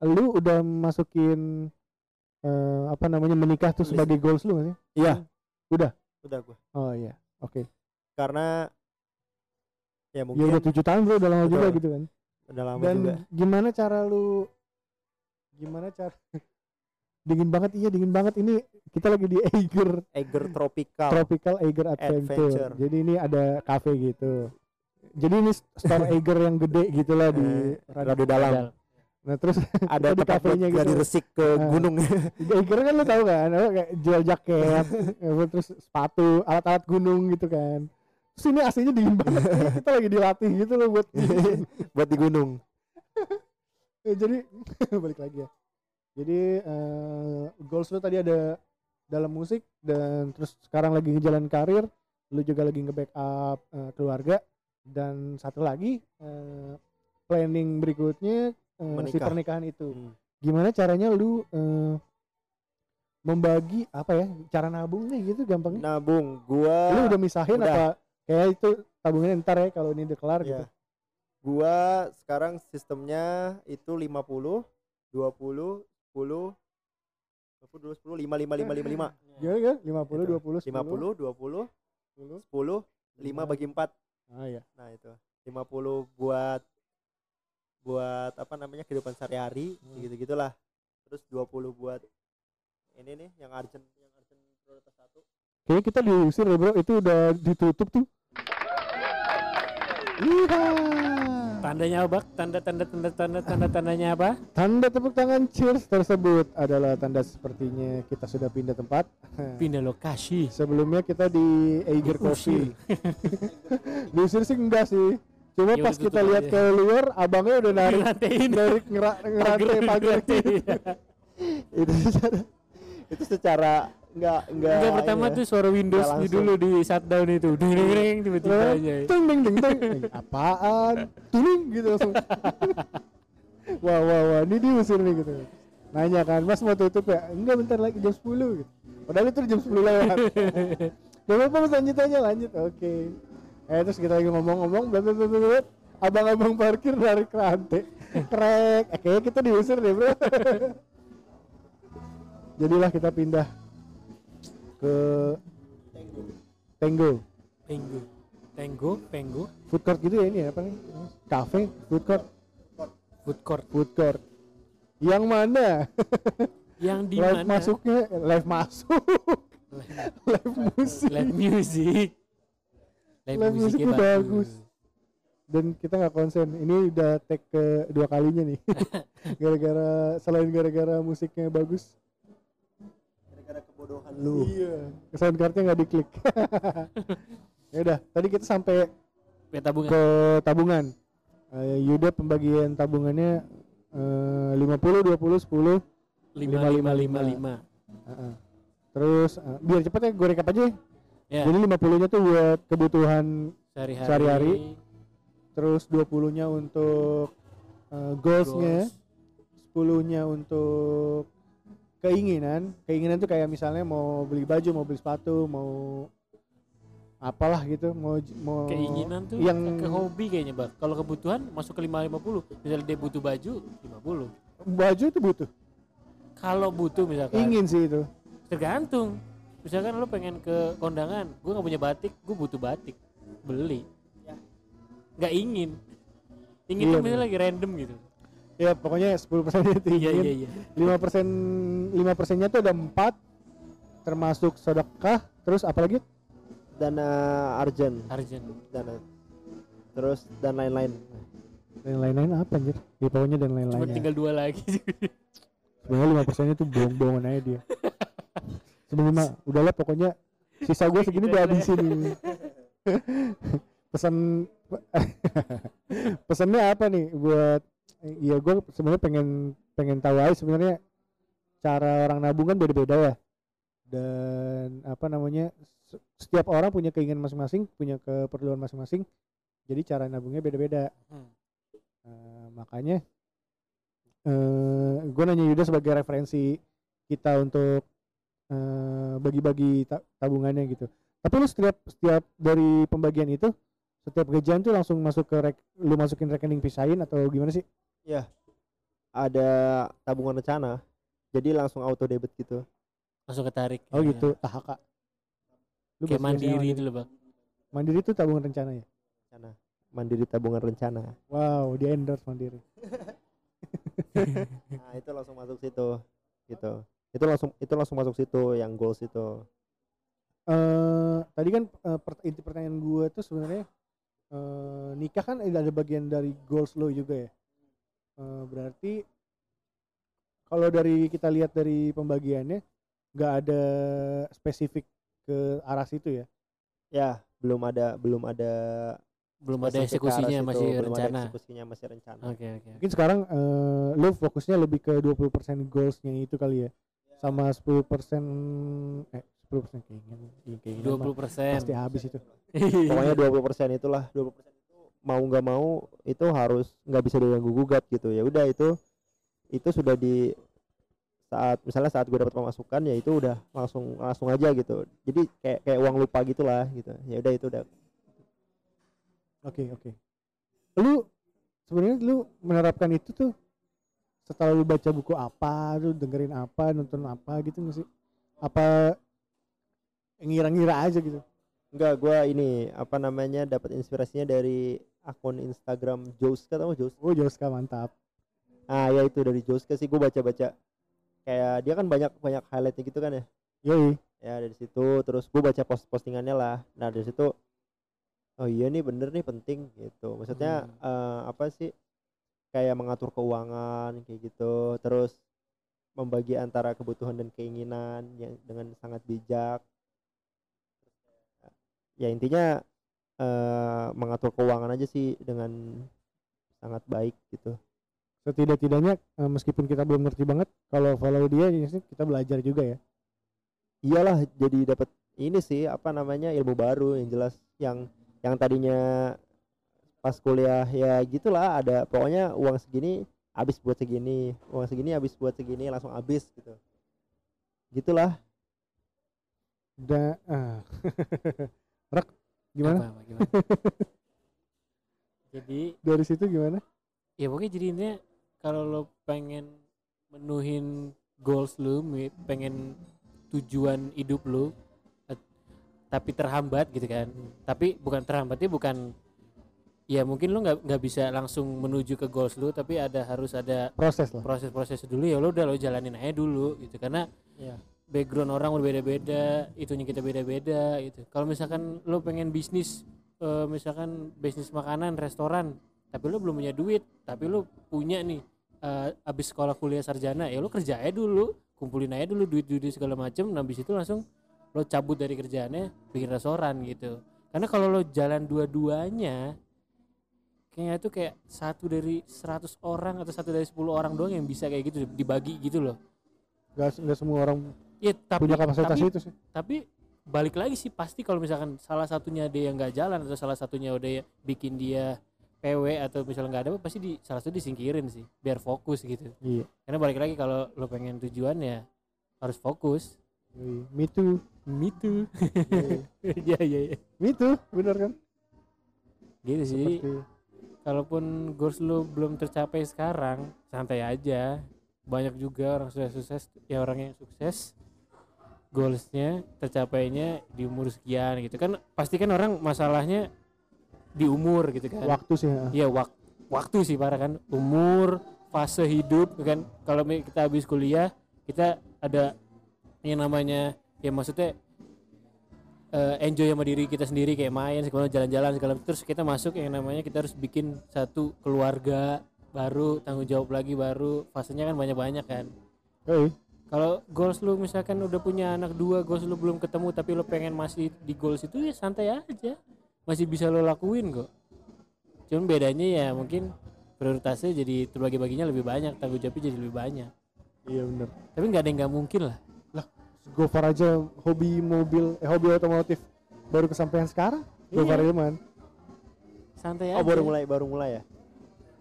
Speaker 1: lu udah masukin eh, apa namanya menikah tuh sebagai goals lu gak sih?
Speaker 3: iya
Speaker 1: Udah?
Speaker 3: udah gua
Speaker 1: Oh iya, oke.
Speaker 3: karena
Speaker 1: Ya
Speaker 3: ya mungkin
Speaker 1: udah tujuh tahun bro, udah lama juga gitu kan.
Speaker 3: udah lama
Speaker 1: Dan
Speaker 3: juga
Speaker 1: gimana cara lu gimana cara dingin banget iya dingin banget ini kita lagi di Eiger
Speaker 3: Eiger Tropical
Speaker 1: Tropical Eiger Adventure.
Speaker 3: Adventure.
Speaker 1: Jadi ini ada cafe gitu. Jadi ini store Eiger yang gede gitu lah di
Speaker 3: Eh,
Speaker 1: rada-
Speaker 3: rada dalam
Speaker 1: Nah terus
Speaker 3: ada
Speaker 1: di kafenya gitu.
Speaker 3: resik ke
Speaker 1: Ah.
Speaker 3: gunung
Speaker 1: Eiger kan lu tahu kan, kayak jual jaket, terus sepatu, alat-alat gunung gitu kan. Terus ini aslinya dingin banget. Kita lagi dilatih gitu loh buat
Speaker 3: buat di gunung
Speaker 1: Ya, jadi balik lagi ya. Jadi eh, goals lu tadi ada dalam musik dan terus sekarang lagi ngejalan karir, lu juga lagi nge-backup eh, keluarga dan satu lagi eh, planning berikutnya eh, si pernikahan itu.
Speaker 3: Hmm.
Speaker 1: Gimana caranya lu eh, membagi apa ya cara nabungnya gitu gampangnya?
Speaker 3: nabung gua
Speaker 1: lu udah misahin
Speaker 3: udah.
Speaker 1: apa kayak itu tabungnya ntar ya kalau ini udah kelar gitu.
Speaker 3: ya gua sekarang sistemnya itu 50 20 10 20 20 10 5 5 5 5 5 5
Speaker 1: Gimana kan? 50
Speaker 3: Gitu.
Speaker 1: 20 10
Speaker 3: 50 20
Speaker 1: 10.
Speaker 3: 10 5 bagi 4
Speaker 1: Ah iya.
Speaker 3: nah itu 50 buat buat apa namanya kehidupan sehari-hari
Speaker 1: Hmm.
Speaker 3: gitu gitulah terus 20 buat ini nih yang urgent yang urgent prioritas satu
Speaker 1: Kayaknya kita diusir ya bro, itu udah ditutup tuh. Iya.
Speaker 2: tandanya apa tanda tanda tanda tanda tanda tandanya apa
Speaker 1: Tanda tepuk tangan cheers tersebut adalah tanda sepertinya kita sudah pindah tempat.
Speaker 2: pindah lokasi
Speaker 1: Sebelumnya kita di Eiger Coffee.
Speaker 2: Diusir.
Speaker 1: Sih enggak sih. Cuma
Speaker 2: Ya
Speaker 1: pas kita lihat
Speaker 2: aja.
Speaker 1: ke luar, abangnya udah narik
Speaker 2: Dirantain.
Speaker 1: narik ngera, ngerantai pagar.
Speaker 2: Iya.
Speaker 3: itu secara itu secara enggak enggak
Speaker 2: Enggak pertama
Speaker 3: ya.
Speaker 2: tuh suara Windows di dulu di shutdown itu. Ding ding ding tiba-tiba aja.
Speaker 1: Ting ding ding ding. Eh, apaan? Tuning gitu langsung. wah wah wah, ini diusir nih gitu. Nanya kan, Mas mau tutup ya? Enggak bentar lagi jam 10 gitu. Padahal itu jam 10 lewat. Gak apa-apa mas lanjut aja lanjut. Oke. Eh terus kita lagi ngomong-ngomong. Abang-abang parkir dari rantai. Krek. Eh, kayaknya kita diusir deh bro. Jadilah kita pindah ke Tenggo.
Speaker 2: Penggo. Tenggo, Penggo,
Speaker 1: food court gitu ya ini ya apa nih cafe food court
Speaker 2: food court.
Speaker 1: food court yang mana
Speaker 2: Yang di
Speaker 1: live
Speaker 2: mana?
Speaker 1: masuknya live masuk live musik
Speaker 2: Live music. Live,
Speaker 1: Live
Speaker 2: musiknya
Speaker 1: musiknya bagus. dan kita nggak konsen ini udah take ke dua kalinya nih gara-gara selain gara-gara musiknya bagus
Speaker 3: gara-gara kebodohan lu
Speaker 1: iya sound cardnya nggak diklik ya udah tadi kita sampai
Speaker 2: Ya tabungan.
Speaker 1: ke tabungan Eh, Yuda pembagian tabungannya eh, 50 20 10
Speaker 2: lima lima lima lima.
Speaker 1: Heeh. Terus eh, biar cepet ya gue recap aja. ya.
Speaker 2: Ya.
Speaker 1: Jadi 50-nya tuh buat kebutuhan,
Speaker 2: Sehari-hari.
Speaker 1: sehari-hari. terus 20-nya untuk eh, goals-nya,
Speaker 2: goals.
Speaker 1: 10-nya untuk keinginan keinginan tuh kayak misalnya mau beli baju mau beli sepatu mau apalah gitu mau mau
Speaker 2: keinginan tuh
Speaker 1: yang
Speaker 2: ke hobi kayaknya bang. Kalau kebutuhan masuk ke 550 misalnya dia butuh baju 50
Speaker 1: baju itu butuh.
Speaker 2: Kalau butuh misalkan.
Speaker 1: Ingin sih itu.
Speaker 2: Tergantung. Misalkan lo pengen ke kondangan gue nggak punya batik gue butuh batik. Beli. Nggak ingin. Ingin
Speaker 1: Iya,
Speaker 2: tuh misalnya lagi random gitu
Speaker 1: ya pokoknya 10 persen itu
Speaker 2: iya iya iya.
Speaker 1: Lima persen lima persennya tuh ada empat termasuk sedekah terus apalagi
Speaker 3: dana arjen.
Speaker 2: Arjen.
Speaker 3: Dana terus dan lain-lain.
Speaker 1: Dan lain-lain apa anjir? Ya pokoknya dan
Speaker 2: cuma
Speaker 1: lain-lainnya
Speaker 2: tinggal dua lagi.
Speaker 1: Sebenarnya lima persennya tuh bohong-bohongan aja dia. Sebenarnya mah udahlah pokoknya sisa gue segini udah habisin. Pesan pesannya apa nih buat ya gue sebenarnya pengen pengen tahu aja sebenarnya cara orang nabung kan beda-beda ya dan apa namanya se- setiap orang punya keinginan masing-masing punya keperluan masing-masing jadi cara nabungnya beda-beda
Speaker 2: Hmm.
Speaker 1: Eh, makanya eh gue nanya Yuda sebagai referensi kita untuk eh, bagi-bagi ta- tabungannya gitu. Tapi lu setiap setiap dari pembagian itu setiap gajian tuh langsung masuk ke rek, lu masukin rekening pisahin atau gimana sih?
Speaker 3: Ada tabungan rencana jadi langsung auto debit gitu
Speaker 2: langsung ketarik
Speaker 1: Oh
Speaker 2: Ya.
Speaker 1: gitu, THK. Lu
Speaker 2: kayak mandiri itu loh bang
Speaker 1: Mandiri itu tabungan rencana ya.
Speaker 3: rencana mandiri tabungan rencana
Speaker 1: Wow, di endorse Mandiri.
Speaker 3: nah itu langsung masuk situ gitu itu langsung itu langsung masuk situ yang goals itu
Speaker 1: eh tadi kan eh, pert- inti pertanyaan gue tuh sebenarnya eh nikah kan ada ada bagian dari goals lo juga ya. Eh, berarti kalau dari kita lihat dari pembagiannya nggak ada spesifik ke arah situ ya.
Speaker 3: ya belum ada belum ada
Speaker 2: belum ada eksekusinya
Speaker 3: situ,
Speaker 2: masih
Speaker 3: belum ada
Speaker 2: rencana
Speaker 3: eksekusinya masih rencana
Speaker 2: oke oke
Speaker 1: Mungkin sekarang eh lo fokusnya lebih ke 20% goalsnya itu kali ya. Sama 10% eh 10% keinginan. Keinginan
Speaker 2: dua
Speaker 1: mah
Speaker 2: puluh persen
Speaker 1: pasti habis itu.
Speaker 3: pokoknya 20% itulah 20% itu mau nggak mau itu harus nggak bisa diganggu gugat gitu ya udah itu itu sudah di saat misalnya saat gue dapat pemasukan ya itu udah langsung langsung aja gitu jadi kayak kayak uang lupa gitulah gitu ya udah itu udah
Speaker 1: Oke oke. Lu sebenarnya lu menerapkan itu tuh setelah lu baca buku apa, lu dengerin apa, nonton apa gitu nggak sih? Apa ngira-ngira aja gitu?
Speaker 3: enggak gue ini apa namanya dapat inspirasinya dari akun Instagram Joska tau Jos
Speaker 1: Oh Joska mantap.
Speaker 3: ah ya itu dari Joska sih gue baca-baca. Kayak dia kan banyak banyak highlightnya gitu kan ya?
Speaker 1: Yoi.
Speaker 3: ya dari situ terus gue baca post postingannya lah. Nah dari situ oh iya nih bener nih penting gitu. Maksudnya eh, apa sih? Kayak mengatur keuangan kayak gitu. Terus membagi antara kebutuhan dan keinginan yang dengan sangat bijak. Ya intinya eh, mengatur keuangan aja sih dengan sangat baik gitu
Speaker 1: Setidak-tidaknya eh, meskipun kita belum ngerti banget, kalau follow dia ya sih kita belajar juga ya.
Speaker 3: iyalah jadi dapat ini sih apa namanya ilmu baru yang jelas yang yang tadinya pas kuliah ya gitulah ada pokoknya uang segini habis buat segini uang segini habis buat segini langsung habis gitu gitulah
Speaker 1: Da, ah. Rak, gimana?
Speaker 2: Apa, apa, gimana? jadi
Speaker 1: Dari situ gimana?
Speaker 2: ya pokoknya jadi intinya kalau lo pengen menuhin goals lu mi- pengen tujuan hidup lu eh, tapi terhambat gitu kan tapi bukan terhambatnya bukan ya mungkin lu nggak nggak bisa langsung menuju ke goals lu tapi ada harus ada
Speaker 1: Proses lah.
Speaker 2: proses-proses dulu ya lo udah lo jalanin aja dulu gitu karena
Speaker 3: Iya.
Speaker 2: Background orang berbeda-beda itunya kita beda-beda gitu. Kalau misalkan lo pengen bisnis eh, misalkan bisnis makanan restoran tapi lo belum punya duit tapi lo punya nih eh, abis sekolah kuliah sarjana ya lo kerja aja dulu kumpulin aja dulu duit-duit segala macem nah abis itu langsung lo cabut dari kerjaannya bikin restoran gitu. Karena kalau lo jalan dua-duanya kayaknya itu kayak satu dari 100 orang atau satu dari 10 orang doang yang bisa kayak gitu dibagi gitu loh.
Speaker 1: Gak, nggak semua orang
Speaker 2: ya tapi
Speaker 1: punya kapasitas
Speaker 2: tapi,
Speaker 1: itu sih.
Speaker 2: tapi balik lagi sih pasti kalau misalkan salah satunya dia yang nggak jalan atau salah satunya udah ya bikin dia PW atau misalnya nggak ada pasti di salah satu disingkirin sih biar fokus gitu
Speaker 1: Iya.
Speaker 2: karena balik lagi kalau lo pengen tujuan ya harus fokus
Speaker 1: Yoi. me too
Speaker 2: me too
Speaker 1: Yoi.
Speaker 2: ya ya ya
Speaker 1: me too bener kan
Speaker 2: gitu sih Jadi,
Speaker 1: seperti
Speaker 2: kalaupun goals lu belum tercapai sekarang santai aja banyak juga orang sukses sukses ya orang yang sukses goalsnya tercapainya di umur sekian gitu kan pasti kan orang masalahnya di umur gitu kan.
Speaker 1: Waktu sih ya.
Speaker 2: Iya wak waktu sih parah kan. Umur fase hidup kan. Kalau kita habis kuliah kita ada yang namanya ya maksudnya eh, enjoy sama diri kita sendiri kayak main segala jalan-jalan segala terus kita masuk yang namanya kita harus bikin satu keluarga baru tanggung jawab lagi baru. Fasenya kan banyak-banyak kan.
Speaker 1: Yoi.
Speaker 2: Kalau goals lu misalkan udah punya anak dua goals lu belum ketemu tapi lu pengen masih di goals itu ya santai aja. Masih bisa lo lakuin kok. Cuman bedanya ya mungkin prioritasnya jadi terbagi-baginya lebih banyak tanggung jawabnya jadi lebih banyak.
Speaker 1: Iya bener.
Speaker 2: Tapi nggak ada yang nggak mungkin lah.
Speaker 1: Gofar aja hobi mobil eh hobi otomotif. Baru kesampaian sekarang
Speaker 2: Iya.
Speaker 1: Gofar Ilman
Speaker 2: santai
Speaker 3: Oh
Speaker 2: aja.
Speaker 3: baru mulai baru mulai ya.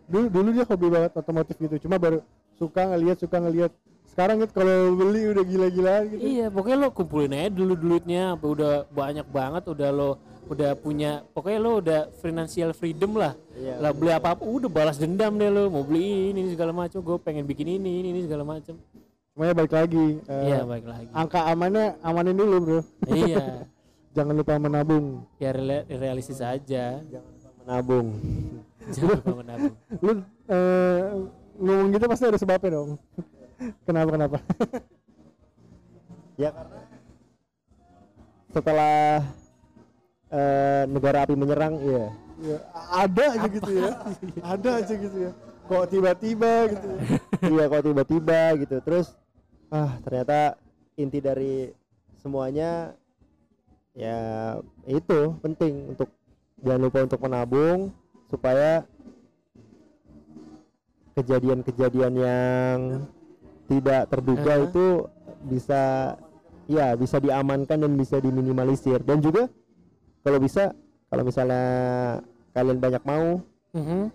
Speaker 1: dulu dulu dia hobi banget otomotif gitu. Cuma baru suka ngelihat suka ngelihat sekarang gitu kalau beli udah gila-gilaan gitu.
Speaker 2: Iya pokoknya lo kumpulin aja dulu duitnya sampai udah banyak banget udah lo udah punya pokoknya lo udah financial freedom lah.
Speaker 3: Iya.
Speaker 2: lah beli apa apa udah balas dendam deh lo mau beli ini, ini segala macam gue pengen bikin ini ini, ini segala macam.
Speaker 1: Cuma ya balik lagi eh,
Speaker 2: iya baik lagi.
Speaker 1: angka amannya amanin dulu bro.
Speaker 2: Iya.
Speaker 1: Jangan lupa menabung.
Speaker 2: Ya real- realistis aja.
Speaker 3: Jangan lupa menabung.
Speaker 2: jangan lupa menabung.
Speaker 1: Lu eh, ngomong gitu pasti ada sebabnya dong kenapa kenapa
Speaker 3: Ya karena setelah eh, negara api menyerang, iya.
Speaker 1: ya, ada aja gitu ya ada aja gitu ya kok tiba-tiba gitu ya.
Speaker 3: Iya kok tiba-tiba gitu. Terus ah ternyata inti dari semuanya ya itu penting untuk jangan lupa untuk menabung supaya kejadian-kejadian yang tidak terduga
Speaker 2: Aha.
Speaker 3: itu bisa ya bisa diamankan dan bisa diminimalisir dan juga kalau bisa kalau misalnya kalian banyak mau
Speaker 2: Mhm.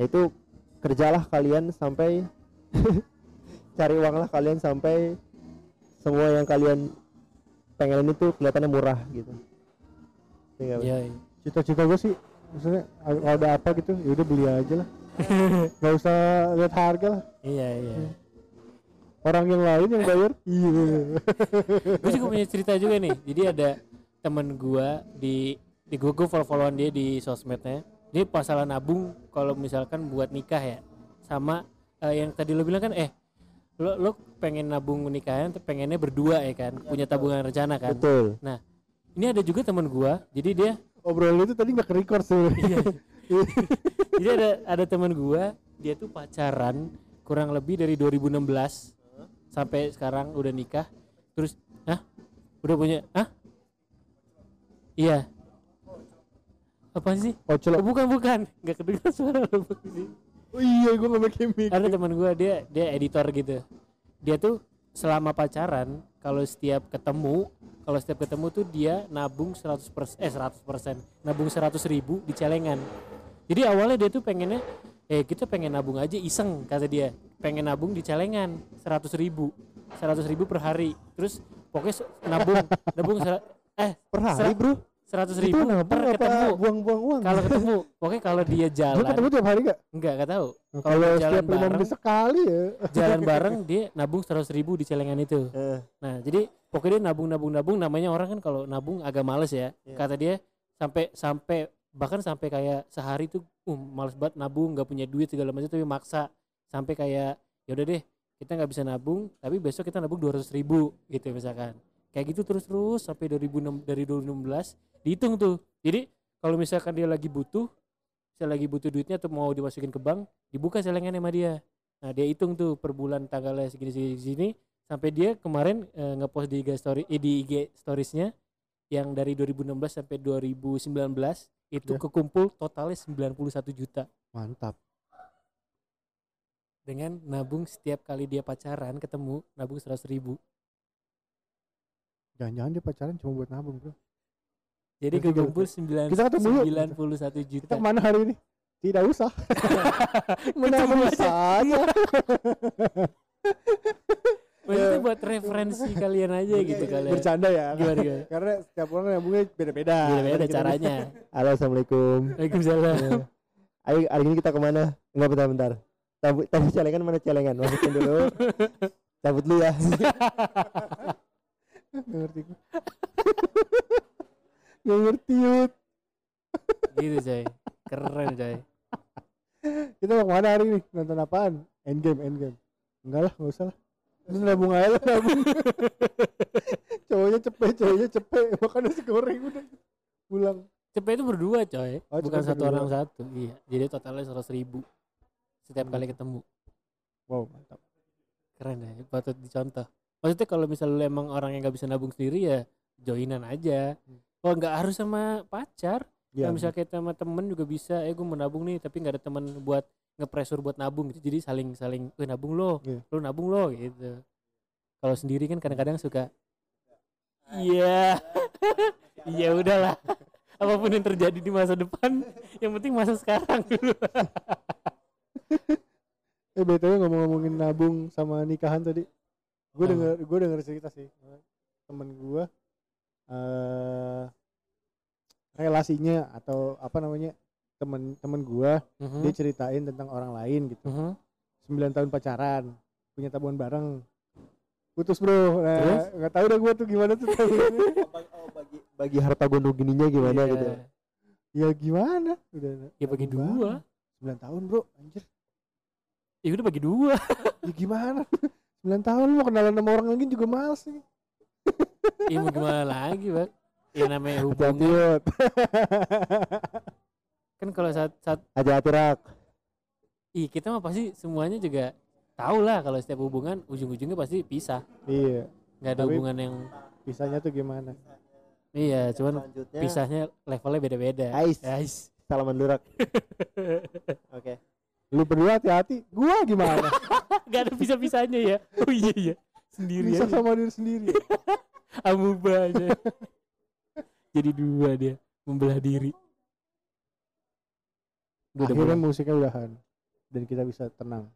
Speaker 3: yaitu kerjalah kalian sampai cari uanglah kalian sampai semua yang kalian pengen itu kelihatannya murah gitu? Iya,
Speaker 2: iya.
Speaker 1: cita-cita gue sih maksudnya kalau ada apa gitu ya udah beli aja lah nggak usah lihat harga lah
Speaker 2: iya iya
Speaker 1: orang yang lain yang bayar? Iya.
Speaker 2: Gue juga punya cerita juga nih. Jadi ada temen gua di di gua gua follow followan dia di sosmednya. Dia masalah nabung kalau misalkan buat nikah ya. Sama eh, yang tadi lo bilang kan eh lo lo pengen nabung nikahan pengennya berdua ya kan? Punya tabungan rencana kan?
Speaker 3: Betul.
Speaker 2: Ini ada juga temen gua. Jadi dia
Speaker 1: obrolan itu tadi nggak record sih.
Speaker 2: Iya. Jadi ada ada teman gua dia tuh pacaran kurang lebih dari 2016 sampai sekarang udah nikah. Terus hah? Udah punya hah? Iya. Apa sih?
Speaker 1: Oh
Speaker 2: oh, bukan bukan. Nggak kedengeran suara lo sih
Speaker 1: oh iya gue nggak pakai mic.
Speaker 2: Ada teman gua dia dia editor gitu. Dia tuh selama pacaran kalau setiap ketemu kalau setiap ketemu tuh dia nabung 100 eh 100 nabung 100 ribu di celengan. Jadi awalnya dia tuh pengennya eh kita pengen nabung aja iseng kata dia. Pengen nabung di celengan 100 ribu. 100 ribu per hari. Terus pokoknya nabung. Nabung eh
Speaker 3: per hari bro?
Speaker 2: 100
Speaker 3: itu
Speaker 2: ribu
Speaker 3: nabung
Speaker 2: per ketemu.
Speaker 3: buang-buang uang?
Speaker 2: Kalau ketemu pokoknya kalau dia jalan
Speaker 1: ketemu tiap hari gak
Speaker 2: enggak enggak tahu.
Speaker 1: Kalau
Speaker 2: jalan
Speaker 1: setiap lima
Speaker 2: bareng-
Speaker 1: menit sekali ya.
Speaker 2: jalan bareng dia nabung 100 ribu di celengan itu.
Speaker 3: Eh,
Speaker 2: Nah, jadi pokoknya dia nabung nabung nabung. Namanya orang kan kalau nabung agak males ya.
Speaker 3: Iya.
Speaker 2: Kata dia sampai sampai bahkan sampai kayak sehari tuh uh, males banget nabung, nggak punya duit segala macam tapi maksa. Sampai kayak ya udah deh kita nggak bisa nabung tapi besok kita nabung 200 ribu gitu misalkan. Kayak gitu terus terus sampai 2006 dari 2016 dihitung tuh. Jadi kalau misalkan dia lagi butuh saya lagi butuh duitnya atau mau dimasukin ke bank dibuka celengan sama dia. Nah dia hitung tuh per bulan tanggalnya segini segini, segini sampai dia kemarin eh, ngepost di IG story eh, di IG storiesnya yang dari 2016 sampai 2019 itu
Speaker 1: Ya.
Speaker 2: kekumpul totalnya 91 juta.
Speaker 1: Mantap.
Speaker 2: Dengan nabung setiap kali dia pacaran ketemu nabung 100 ribu.
Speaker 1: Jangan-jangan dia pacaran cuma buat nabung bro.
Speaker 2: Jadi
Speaker 1: Berarti
Speaker 2: kekumpul 9,
Speaker 1: Kita ketemu yuk.
Speaker 2: 91 juta
Speaker 1: kita ke mana hari ini? Tidak usah. Menabung
Speaker 2: aja.
Speaker 1: saja
Speaker 2: maksudnya buat referensi kalian aja gitu kalian.
Speaker 1: bercanda ya
Speaker 2: Gimana gimana?
Speaker 1: karena setiap orang nabungnya beda-beda
Speaker 2: Beda-beda
Speaker 1: Kita-
Speaker 2: caranya.
Speaker 3: Halo assalamualaikum.
Speaker 2: Waalaikumsalam.
Speaker 3: Ayo hari ini kita ke mana? Enggak bentar-bentar. Tapi tadi celengan mana celengan? Masukin dulu. Cabut dulu ya.
Speaker 1: Nggak ngerti gue. Nggak ngerti Yud.
Speaker 2: gitu coy. Keren coy.
Speaker 1: kita mau ke mana hari ini nonton apaan endgame endgame enggak lah nggak usah lah Terus nabung aja lah nabung cowoknya cepet cowoknya cepet makan nasi goreng udah pulang
Speaker 2: Cepet itu berdua coy.
Speaker 1: Oh,
Speaker 2: Bukan satu
Speaker 1: berdua.
Speaker 2: orang satu. Iya. Jadi totalnya seratus ribu setiap
Speaker 1: Hmm.
Speaker 2: kali ketemu.
Speaker 1: wow mantap
Speaker 2: Keren ya. Patut dicontoh. Maksudnya kalau misalnya lu emang orang yang nggak bisa nabung sendiri ya joinan aja.
Speaker 1: Hmm.
Speaker 2: Kalau nggak harus sama pacar.
Speaker 1: ya
Speaker 2: Kalau misalnya kita sama temen juga bisa, eh gue mau nabung nih, tapi nggak ada temen buat ngepressure buat nabung gitu. Jadi saling saling, eh nabung lo,
Speaker 1: Iya.
Speaker 2: lo nabung lo gitu. Kalau sendiri kan kadang-kadang suka, iya, iya udahlah. Apa pun yang terjadi di masa depan, yang penting masa sekarang dulu.
Speaker 1: eh btw ngomong-ngomongin nabung sama nikahan tadi gue
Speaker 2: Ah.
Speaker 1: denger gue denger cerita sih temen gue eh relasinya atau apa namanya temen temen gue
Speaker 2: Mhm,
Speaker 1: dia ceritain tentang orang lain gitu
Speaker 2: mhm.
Speaker 1: 9 tahun pacaran punya tabungan bareng putus bro nah, nggak tahu dah gue tuh gimana tuh tabungannya.
Speaker 3: Oh, bagi bagi harta gondok gininya gimana
Speaker 2: Iya.
Speaker 3: gitu.
Speaker 1: ya gimana udah
Speaker 2: Ya bagi dua.
Speaker 1: 9 tahun bro anjir
Speaker 2: Ya udah bagi dua.
Speaker 1: ya gimana 9 tahun mau kenalan sama orang lagi juga males nih
Speaker 2: Iya mau gimana lagi, Bang? Ya namanya hubungan. Kan kalau saat saat
Speaker 3: Aja atirak.
Speaker 2: Ih, kita mah pasti semuanya juga tahu lah kalau setiap hubungan ujung-ujungnya pasti pisah.
Speaker 1: iya
Speaker 2: nggak ada
Speaker 1: Tapi-
Speaker 2: hubungan yang
Speaker 1: pisahnya tuh gimana
Speaker 2: iya, cuman pisahnya levelnya beda-beda.
Speaker 3: Ais.
Speaker 2: Ais.
Speaker 3: salaman durak. Oke.
Speaker 1: lu berdua hati-hati gua gimana
Speaker 2: Gak ada pisah-pisahnya ya. Oh iya iya. Sendiri
Speaker 1: bisa sama diri sendiri
Speaker 2: Amuba aja. Jadi dua dia membelah diri. Udah
Speaker 1: akhirnya
Speaker 2: pulang.
Speaker 1: musiknya udahan dan kita bisa tenang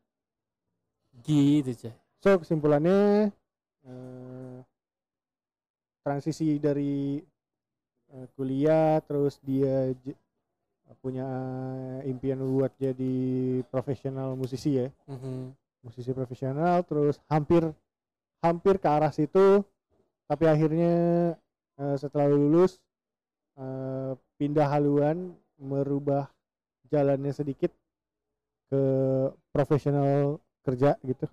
Speaker 2: gitu, Cah.
Speaker 1: so kesimpulannya eh, transisi dari eh, kuliah terus dia punya impian buat jadi profesional musisi ya
Speaker 2: Mhm.
Speaker 1: musisi profesional terus hampir hampir ke arah situ tapi akhirnya eh, setelah lulus eh, pindah haluan merubah jalannya sedikit ke profesional kerja gitu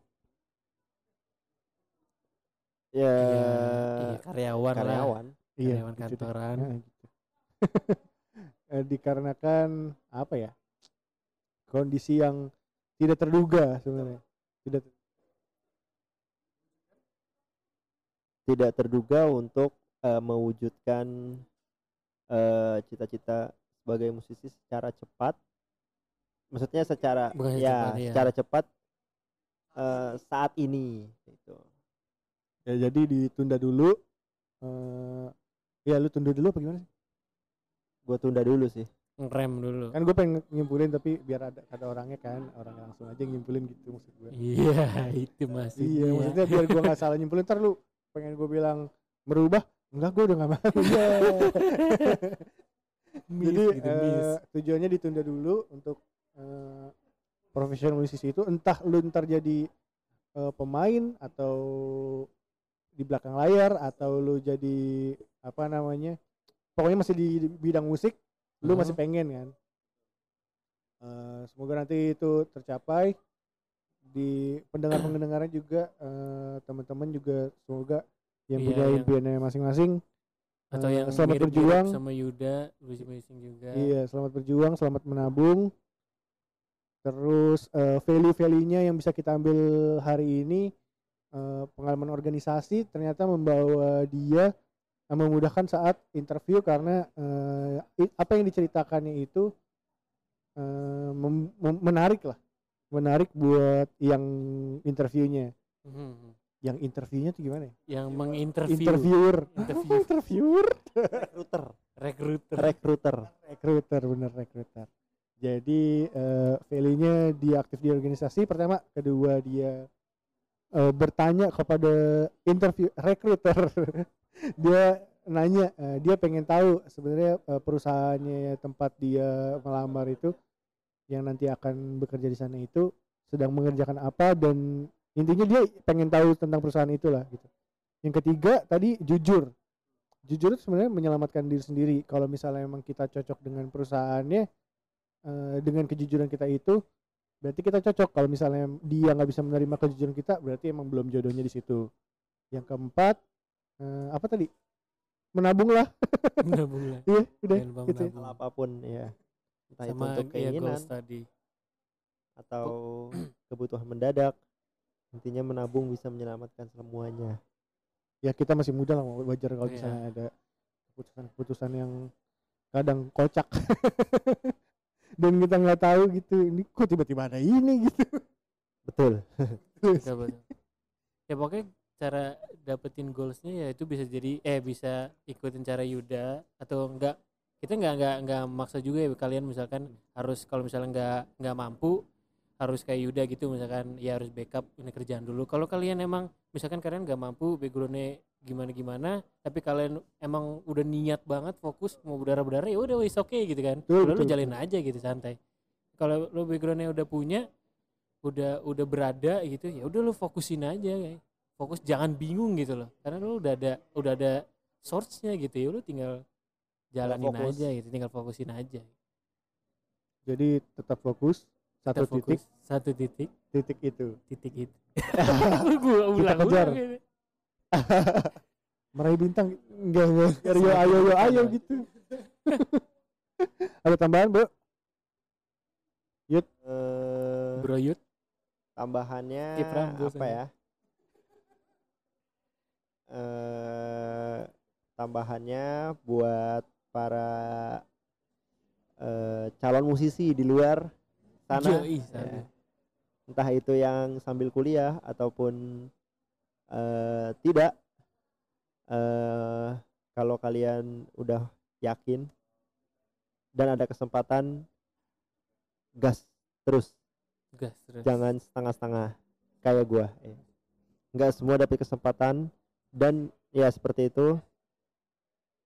Speaker 3: Ya
Speaker 2: Iya, iya, karyawan, lah.
Speaker 3: karyawan.
Speaker 2: Karyawan
Speaker 1: gitu
Speaker 2: kantoran.
Speaker 1: Nah, gitu. Eh, dikarenakan apa ya kondisi yang tidak terduga sebenarnya tidak
Speaker 3: tidak terduga untuk eh, mewujudkan eh, cita-cita sebagai musisi secara cepat. Maksudnya secara
Speaker 2: Bukan
Speaker 3: ya
Speaker 2: cepat,
Speaker 3: secara cepat eh, saat ini gitu.
Speaker 1: ya jadi ditunda dulu eh ya lu tunda dulu apa gimana sih
Speaker 3: Gue tunda dulu sih.
Speaker 2: Ngerem dulu.
Speaker 1: kan gue pengen nyimpulin tapi biar ada ada orangnya kan orang langsung aja nyimpulin gitu maksud gue
Speaker 2: Iya, itu maksudnya.
Speaker 1: iya maksudnya biar gue nggak salah nyimpulin ntar lu pengen gue bilang merubah enggak gue udah nggak mau Iya. Jadi
Speaker 2: gitu,
Speaker 1: eh, tujuannya ditunda dulu untuk eh, profesional musisi itu entah lu ntar jadi eh, pemain atau di belakang layar atau lu jadi apa namanya pokoknya masih di bidang musik lu
Speaker 2: Mhm.
Speaker 1: masih pengen kan Eh, semoga nanti itu tercapai di pendengar pendengarnya juga eh, teman-teman juga semoga yang
Speaker 2: Iya,
Speaker 1: punya impiannya masing-masing
Speaker 2: Atau
Speaker 1: eh,
Speaker 2: yang
Speaker 1: selamat berjuang.
Speaker 2: sama Yuda, musik-musik juga.
Speaker 1: Iya, selamat berjuang, selamat menabung. Terus eh, value-value-nya yang bisa kita ambil hari ini eh, pengalaman organisasi ternyata membawa dia eh, memudahkan saat interview karena eh, i- apa yang diceritakannya itu eh, mem- mem- menarik lah, menarik buat yang interviewnya.
Speaker 2: Mhm.
Speaker 1: Yang interviewnya tuh gimana ya?
Speaker 2: Yang menginterview,
Speaker 1: Interviewer.
Speaker 2: Interview.
Speaker 1: Interviewer.
Speaker 3: Rekruter.
Speaker 2: recruiter.
Speaker 3: Rekruter.
Speaker 1: Recruiter bener recruiter. Jadi eh value-nya dia aktif di organisasi. Pertama, kedua dia eh, bertanya kepada interview recruiter. Dia nanya eh, dia pengen tahu sebenarnya eh, perusahaannya tempat dia melamar itu yang nanti akan bekerja di sana itu sedang mengerjakan apa dan intinya dia pengen tahu tentang perusahaan itulah gitu. Yang ketiga tadi jujur. Jujur itu sebenarnya menyelamatkan diri sendiri. Kalau misalnya emang kita cocok dengan perusahaannya eh, dengan kejujuran kita itu berarti kita cocok kalau misalnya dia nggak bisa menerima kejujuran kita berarti emang belum jodohnya di situ yang keempat eh, apa tadi menabung lah
Speaker 2: Nabung lah.
Speaker 1: iya udah
Speaker 2: lupa
Speaker 1: gitu ya.
Speaker 2: menabung.
Speaker 3: apa pun ya entah itu
Speaker 2: Sama
Speaker 3: untuk
Speaker 2: ya
Speaker 3: keinginan
Speaker 2: goals tadi.
Speaker 3: atau kebutuhan mendadak intinya menabung bisa menyelamatkan semuanya
Speaker 1: ya kita masih muda lah wajar kalau
Speaker 2: Iya.
Speaker 1: misalnya ada keputusan-keputusan yang kadang kocak dan kita nggak tahu gitu ini kok tiba-tiba ada ini gitu.
Speaker 3: Betul.
Speaker 2: Betul, betul. ya pokoknya cara dapetin goalsnya ya itu bisa jadi eh bisa ikutin cara Yuda atau enggak kita nggak nggak nggak maksa juga ya kalian misalkan harus kalau misalnya nggak nggak mampu harus kayak Yuda gitu misalkan ya harus backup ini kerjaan dulu. Kalau kalian emang misalkan kalian nggak mampu backgroundnya gimana gimana tapi kalian emang udah niat banget fokus mau berdarah berdarah ya udah wis oke gitu kan.
Speaker 1: Betul,
Speaker 2: Udah lu
Speaker 1: betul,
Speaker 2: jalin aja gitu santai. Kalau lu backgroundnya udah punya udah udah berada gitu ya udah lu fokusin aja kayak fokus jangan bingung gitu loh. Karena lu udah ada udah ada source-nya gitu ya lu tinggal jalanin
Speaker 3: fokus.
Speaker 2: aja gitu tinggal fokusin aja.
Speaker 1: Jadi tetap fokus
Speaker 2: Kita
Speaker 1: satu titik
Speaker 2: fokus satu titik.
Speaker 1: Titik itu.
Speaker 2: Titik itu. Gua ulang
Speaker 1: kejar. Meraih bintang enggak enggak. Ayo ayo ayo ayo gitu. Ada tambahan bro?
Speaker 3: Eh,
Speaker 2: bro Yud?
Speaker 3: tambahannya apa
Speaker 2: aja.
Speaker 3: ya? Eh tambahannya buat para eh, calon musisi di luar sana.
Speaker 2: Yoi,
Speaker 3: ya.
Speaker 2: sana.
Speaker 3: entah itu yang sambil kuliah ataupun eh, tidak. Eh kalau kalian udah yakin dan ada kesempatan gas terus.
Speaker 2: Gas terus.
Speaker 3: Jangan setengah-setengah kayak gua. Ya. nggak semua dapat kesempatan dan ya seperti itu.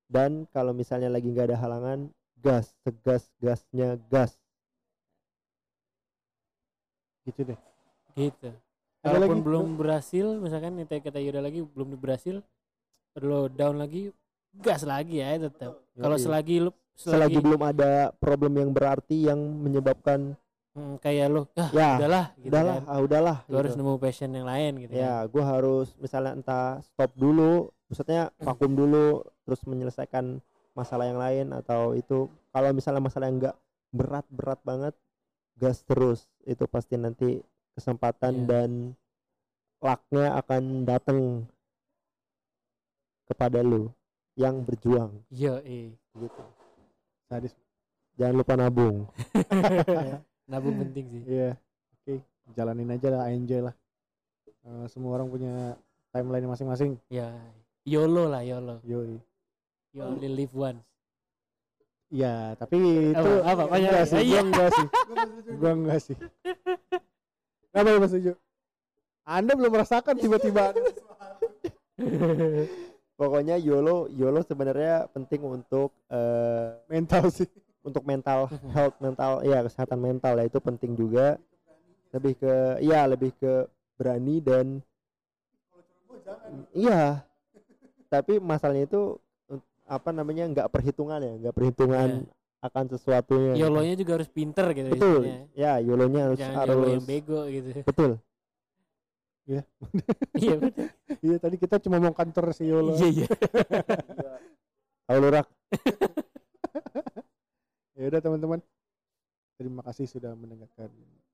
Speaker 3: Dan kalau misalnya lagi nggak ada halangan gas segas gasnya gas.
Speaker 1: Gitu deh.
Speaker 2: Gitu kalaupun
Speaker 1: lagi,
Speaker 2: belum berhasil misalkan kita kata Yuda lagi belum berhasil lo down lagi gas lagi ya tetap kalau
Speaker 3: Yoi.
Speaker 2: selagi lu
Speaker 3: selagi belum ada problem yang berarti yang menyebabkan
Speaker 2: hmm, kayak lo ah
Speaker 3: ya
Speaker 2: udahlah gitu
Speaker 3: udahlah
Speaker 2: kan.
Speaker 3: ah udahlah
Speaker 2: Lu harus
Speaker 3: gitu.
Speaker 2: nemu passion yang lain gitu
Speaker 3: ya
Speaker 2: kan.
Speaker 3: gua harus misalnya entah stop dulu maksudnya vakum dulu terus menyelesaikan masalah yang lain atau itu kalau misalnya masalah yang enggak berat berat banget gas terus itu pasti nanti kesempatan
Speaker 2: Iya.
Speaker 3: dan lucknya akan datang kepada lu yang berjuang
Speaker 2: Iya, eh.
Speaker 3: gitu
Speaker 1: sadis
Speaker 3: jangan lupa nabung
Speaker 2: Nabung penting sih.
Speaker 1: iya oke jalanin aja lah enjoy lah Eh, semua orang punya timeline masing-masing
Speaker 2: Ya, YOLO lah YOLO.
Speaker 1: yoi
Speaker 2: You only live once.
Speaker 1: Iya, tapi itu
Speaker 2: Apa? Apa?
Speaker 1: enggak sih,
Speaker 2: Iya.
Speaker 1: gua enggak sih. Gua enggak sih. Kenapa lu nggak setuju? Anda belum merasakan tiba-tiba
Speaker 3: pokoknya YOLO YOLO sebenarnya penting untuk eh,
Speaker 1: mental sih.
Speaker 3: untuk mental health mental ya kesehatan mental ya itu penting juga lebih ke iya lebih ke berani dan iya tapi masalahnya itu apa namanya nggak perhitungan ya nggak perhitungan akan sesuatunya gitu.
Speaker 2: YOLO-nya juga harus pinter gitu
Speaker 3: betul
Speaker 2: istilahnya.
Speaker 3: ya YOLO-nya harus
Speaker 2: Jangan
Speaker 3: harus
Speaker 2: YOLO yang bego gitu.
Speaker 3: betul
Speaker 2: iya betul.
Speaker 1: Iya, tadi kita cuma mau kantor si Yolo.
Speaker 2: Iya iya.
Speaker 3: Lu, Rak?
Speaker 1: Ya udah teman-teman. Terima kasih sudah mendengarkan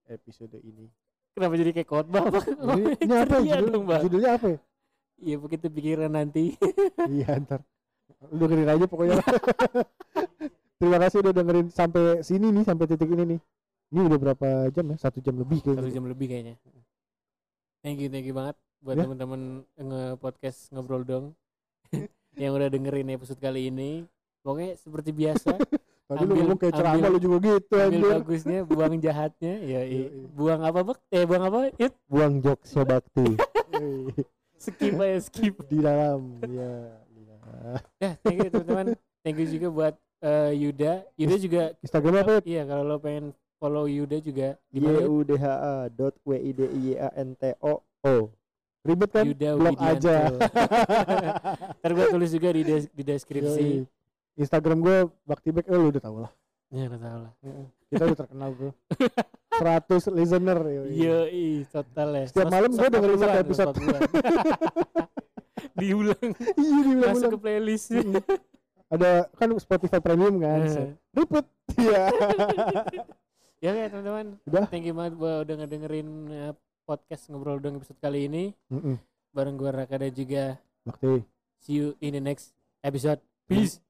Speaker 1: episode ini.
Speaker 2: Kenapa jadi kayak khotbah? Bang?
Speaker 1: Ini, ini apa judul,
Speaker 2: dong, Bang.
Speaker 1: judulnya apa ya?
Speaker 2: Iya, begitu pikiran nanti.
Speaker 1: iya ntar. Lu dengerin aja pokoknya. Terima kasih udah dengerin sampai sini nih, sampai titik ini nih. Ini udah berapa jam ya? Satu jam lebih
Speaker 2: Satu
Speaker 1: kayaknya.
Speaker 2: jam lebih kayaknya. Thank you, thank you banget buat
Speaker 1: Ya.
Speaker 2: teman-teman nge-podcast ngobrol dong yang udah dengerin episode kali ini. Pokoknya seperti biasa
Speaker 1: Tadi lu
Speaker 2: Ambil-
Speaker 1: ngomong kayak ceramah lu juga gitu
Speaker 2: ambil
Speaker 1: anjir.
Speaker 2: bagusnya buang jahatnya ya buang apa bek eh buang apa it
Speaker 3: buang jokesnya bakti
Speaker 2: skip aja skip
Speaker 1: di dalam ya. ya.
Speaker 2: ya thank you teman-teman thank you juga buat eh, Yuda Yuda juga
Speaker 1: Instagramnya apa ya?
Speaker 2: iya kalau lo pengen follow Yuda juga
Speaker 3: y u d h a dot w i d i y a n t o o
Speaker 1: Ribet kan?
Speaker 2: Yuda
Speaker 1: Blok aja.
Speaker 2: ntar gue tulis juga di, des- di deskripsi
Speaker 1: Yoi. Instagram gue Bakti Back, eh, lu udah tau lah.
Speaker 2: ya udah tau lah
Speaker 1: Kita udah terkenal bro. 100 listener. yoi.
Speaker 2: Yo, total ya.
Speaker 1: Setiap malam gua dengerin satu episode.
Speaker 2: Diulang,
Speaker 1: Iya
Speaker 2: masuk
Speaker 1: diulang-ulang.
Speaker 2: ke playlist.
Speaker 1: Ada kan Spotify Premium kan. Ribet. Iya.
Speaker 2: ya kayak teman-teman.
Speaker 1: Udah.
Speaker 2: Thank you banget buat udah ngedengerin eh, podcast ngobrol dong episode kali ini.
Speaker 1: Mm-mm.
Speaker 2: Bareng gua Raka dan juga
Speaker 1: Bakti.
Speaker 2: see you in the next episode. Peace.